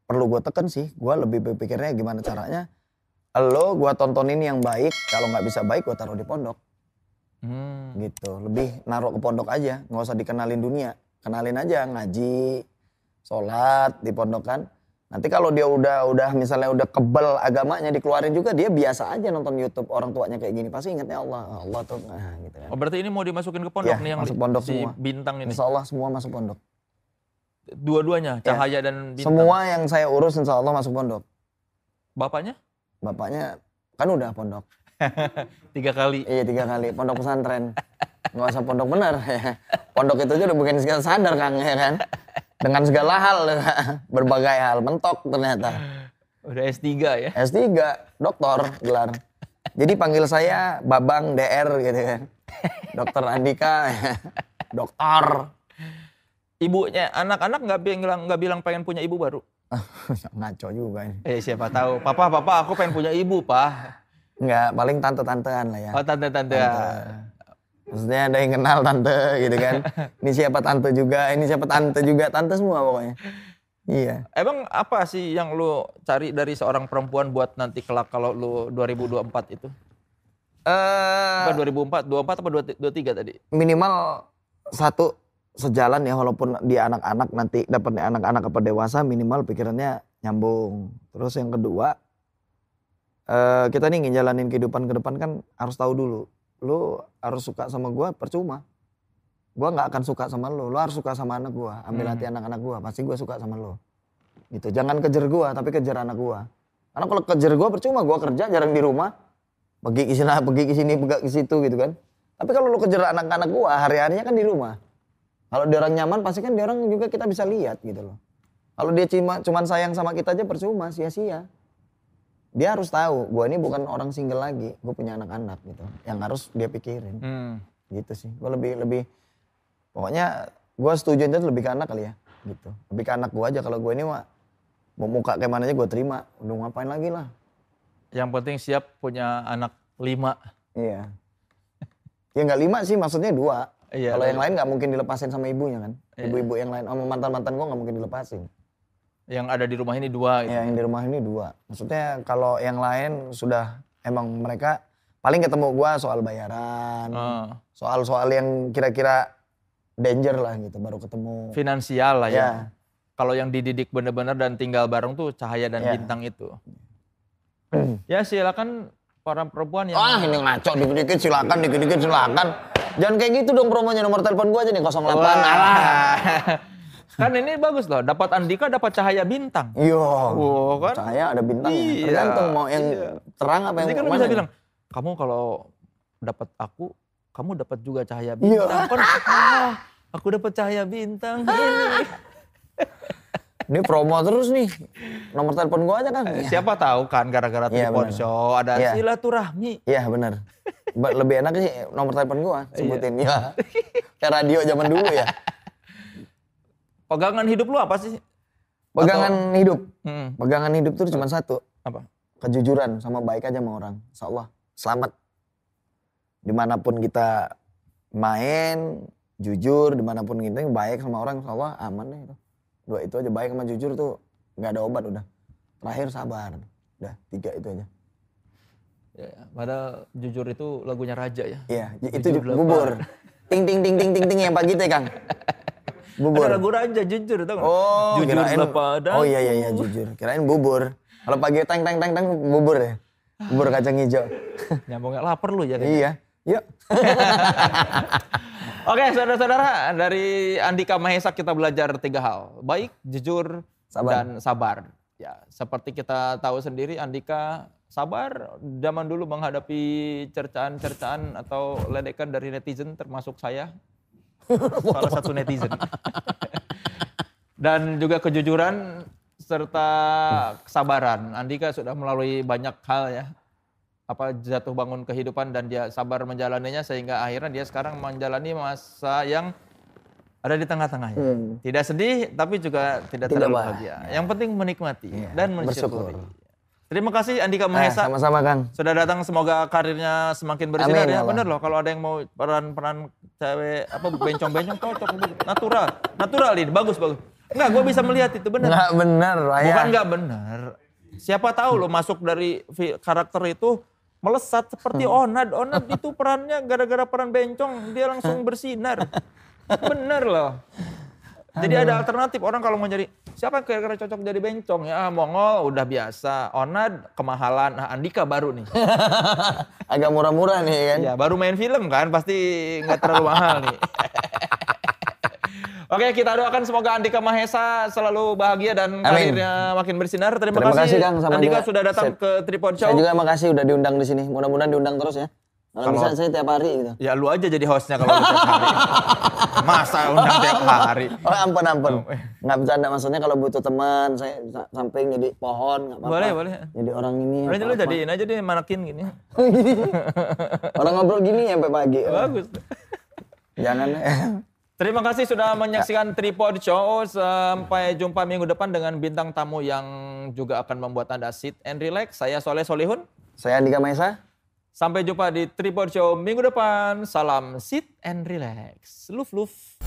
perlu gue tekan sih. Gue lebih berpikirnya gimana caranya. Lo gue tontonin yang baik. Kalau nggak bisa baik gue taruh di pondok Hmm. gitu. Lebih naruh ke pondok aja. Nggak usah dikenalin dunia. Kenalin aja ngaji, sholat di pondok kan. Nanti kalau dia udah udah misalnya udah kebel agamanya dikeluarin juga dia biasa aja nonton YouTube orang tuanya kayak gini pasti ingetnya Allah Allah tuh nah gitu kan. Oh berarti ini mau dimasukin ke pondok Iya, nih yang masuk pondok si semua. bintang ini. Insya Allah semua masuk pondok. Dua-duanya, Iya. cahaya dan bintang. Semua yang saya urus insya Allah masuk pondok. Bapaknya Bapaknya kan udah pondok. *laughs* tiga kali. Iya tiga kali pondok pesantren. Nggak usah pondok bener ya. *laughs* Pondok itu aja udah bikin segala sadar Kang ya kan. Dengan segala hal, *laughs* berbagai hal mentok ternyata. Udah S3 ya. S3, doktor gelar. Jadi panggil saya Babang DR gitu kan. Dokter Andika, dokter. Ibunya anak-anak nggak bilang nggak bilang pengen punya ibu baru. *laughs* Ngaco juga ini. Eh siapa tahu. Papa, papa aku pengen punya ibu, Pak. Enggak, paling tante-tantean lah ya. Oh tante-tante. Maksudnya ada yang kenal tante gitu kan. *laughs* Ini siapa tante juga, ini siapa tante juga, tante semua pokoknya. Iya. Emang apa sih yang lu cari dari seorang perempuan buat nanti kelak kalau lu 2024 itu? Eh Bukan 2004, 24 apa 23 tadi? minimal satu sejalan ya walaupun dia anak-anak nanti dapat anak-anak apa dewasa minimal pikirannya nyambung. Terus yang kedua eh kita nih ngejalanin kehidupan ke depan kan harus tahu dulu. Lu harus suka sama gua percuma. Gua nggak akan suka sama lu. Lu harus suka sama anak gua. Ambil Hmm. hati anak-anak gua. Pasti gua suka sama lu. Gitu. Jangan kejar gua tapi kejar anak gua. Karena kalau kejar gua percuma gua kerja jarang di rumah. Pergi ke sini, pergi ke sini, pergi ke situ gitu kan. Tapi kalau lu kejar anak-anak gua, hari-harinya kan di rumah. Kalau dia orang nyaman, pasti kan dia orang juga kita bisa lihat gitu loh. Kalau dia cuma cuman sayang sama kita aja percuma, sia-sia. Dia harus tahu, gua ini bukan orang single lagi, gue punya anak-anak gitu. Yang harus dia pikirin, Hmm. gitu sih. Gue lebih lebih, pokoknya gua setuju itu lebih ke anak kali ya, gitu. Lebih ke anak gua aja. Kalau gue ini mah mau muka kayak mana aja gue terima. Udah ngapain lagi lah. Yang penting siap punya anak lima. Iya. Ya nggak lima sih, maksudnya dua. Iya, Kalau lu- yang lain nggak mungkin dilepasin sama ibunya kan. Iya. Ibu-ibu yang lain, sama mantan-mantan gue nggak mungkin dilepasin. Yang ada di rumah ini dua. Gitu. Ya yang di rumah ini dua. Maksudnya kalau yang lain sudah emang mereka paling ketemu gue soal bayaran, Ah, soal-soal yang kira-kira danger lah gitu, baru ketemu. finansial lah ya. Ya. Kalau yang dididik benar-benar dan tinggal bareng tuh cahaya dan Ya. bintang itu. ya silakan para perempuan yang Ah ini ngaco dikit-dikit silakan, dikit-dikit silakan. Jangan kayak gitu dong promonya nomor telepon gue aja nih 08. Wah. Alah. kan ini bagus loh, dapat Andika dapat cahaya bintang. Iya. Wow, kan? Cahaya ada bintangnya. Iya, Tergantung mau yang iya. terang apa yang Nanti kan lu bisa bilang, kamu kalau dapat aku, kamu dapat juga cahaya Iya. bintang. Kan, ah, aku dapat cahaya bintang. *laughs* Ini. Ini promo terus nih. Nomor telepon gua aja kan. Siapa tahu kan gara-gara Iya, telepon benar. show ada Iya. silaturahmi. Iya benar. Lebih enak sih nomor telepon gua sebutin. Iya. Kayak radio zaman dulu ya. *laughs* Pegangan hidup lu apa sih? Pegangan hidup. Hmm, Pegangan hidup tuh cuma satu. apa? Kejujuran sama baik aja sama orang. Insya Allah. Selamat. Di mana pun kita main, jujur, di mana pun kita baik sama orang, insya Allah aman deh itu. Dua itu aja, baik sama jujur tuh nggak ada obat udah. Terakhir sabar. Udah, tiga itu aja. Ya, padahal jujur itu lagunya Raja ya. Iya, itu bubur. Ting ting ting ting ting ting yang pagi teh, Kang. *laughs* Bubur. Ada lagu Raja jujur tau nggak? Oh, jujur kirain- pada. Oh iya iya iya jujur. Kirain bubur. Kalau pagi teng teng teng teng bubur ya. Bubur kacang hijau. *laughs* Nyambungnya lapar lu jadi. iya. Yuk. *laughs* Oke, saudara-saudara, dari Andika Mahesa kita belajar tiga hal. Baik, jujur, Sabar. dan sabar. Ya, seperti kita tahu sendiri, Andika sabar zaman dulu menghadapi cercaan-cercaan atau ledekan dari netizen, termasuk saya, *laughs* salah satu netizen. dan juga kejujuran serta kesabaran. Andika sudah melalui banyak hal ya, apa jatuh bangun kehidupan dan dia sabar menjalaninya sehingga akhirnya dia sekarang menjalani masa yang ada di tengah-tengahnya. Hmm. Tidak sedih tapi juga tidak, Tidak terlalu bahagia. bahagia. Yang penting menikmati Iya, dan mensyukuri. bersyukur. Terima kasih Andika Ah, Mahesa sama-sama Kang. sudah datang semoga karirnya semakin bersinar Amin, ya. Allah. Bener loh kalau ada yang mau peran-peran cewek apa bencong-bencong cocok natural. Natural ini bagus bagus. Enggak, gue bisa melihat itu bener. Nggak bener, Raya. Bukan nggak benar. Siapa tahu lo masuk dari karakter itu melesat seperti Onad. Onad itu perannya gara-gara peran bencong dia langsung bersinar. *laughs* Bener loh. Jadi ada alternatif orang kalau mau jadi siapa yang kira-kira cocok jadi bencong ya Mongol udah biasa, Onad kemahalan, nah Andika baru nih. *laughs* Agak murah-murah nih kan. Ya baru main film kan pasti nggak terlalu mahal nih. *laughs* Oke kita doakan semoga Andika Mahesa selalu bahagia dan Amin. karirnya makin bersinar. Terima, Terima kasih, Kang, sama Andika juga. sudah datang Saya- ke Tripod Show. Saya juga makasih udah diundang di sini. Mudah-mudahan diundang terus ya. Kalau bisa saya tiap hari gitu. Ya lu aja jadi hostnya kalau tiap hari. *laughs* Masa undang tiap hari. Oh ampun ampun. Oh, eh. Bercanda maksudnya kalau butuh teman saya sa- samping jadi pohon nggak apa-apa. Boleh, boleh. Jadi orang ini. Udah lu jadiin aja deh manakin gini. *laughs* Orang ngobrol gini sampai pagi. Bagus. Jangan. *laughs* Terima kasih sudah menyaksikan Tripod Show. Sampai jumpa minggu depan dengan bintang tamu yang juga akan membuat Anda sit and relax. Saya Soleh Solihun. saya Andika Maesa. Sampai jumpa di Tripod Show minggu depan. Salam sit and relax. Luf luf.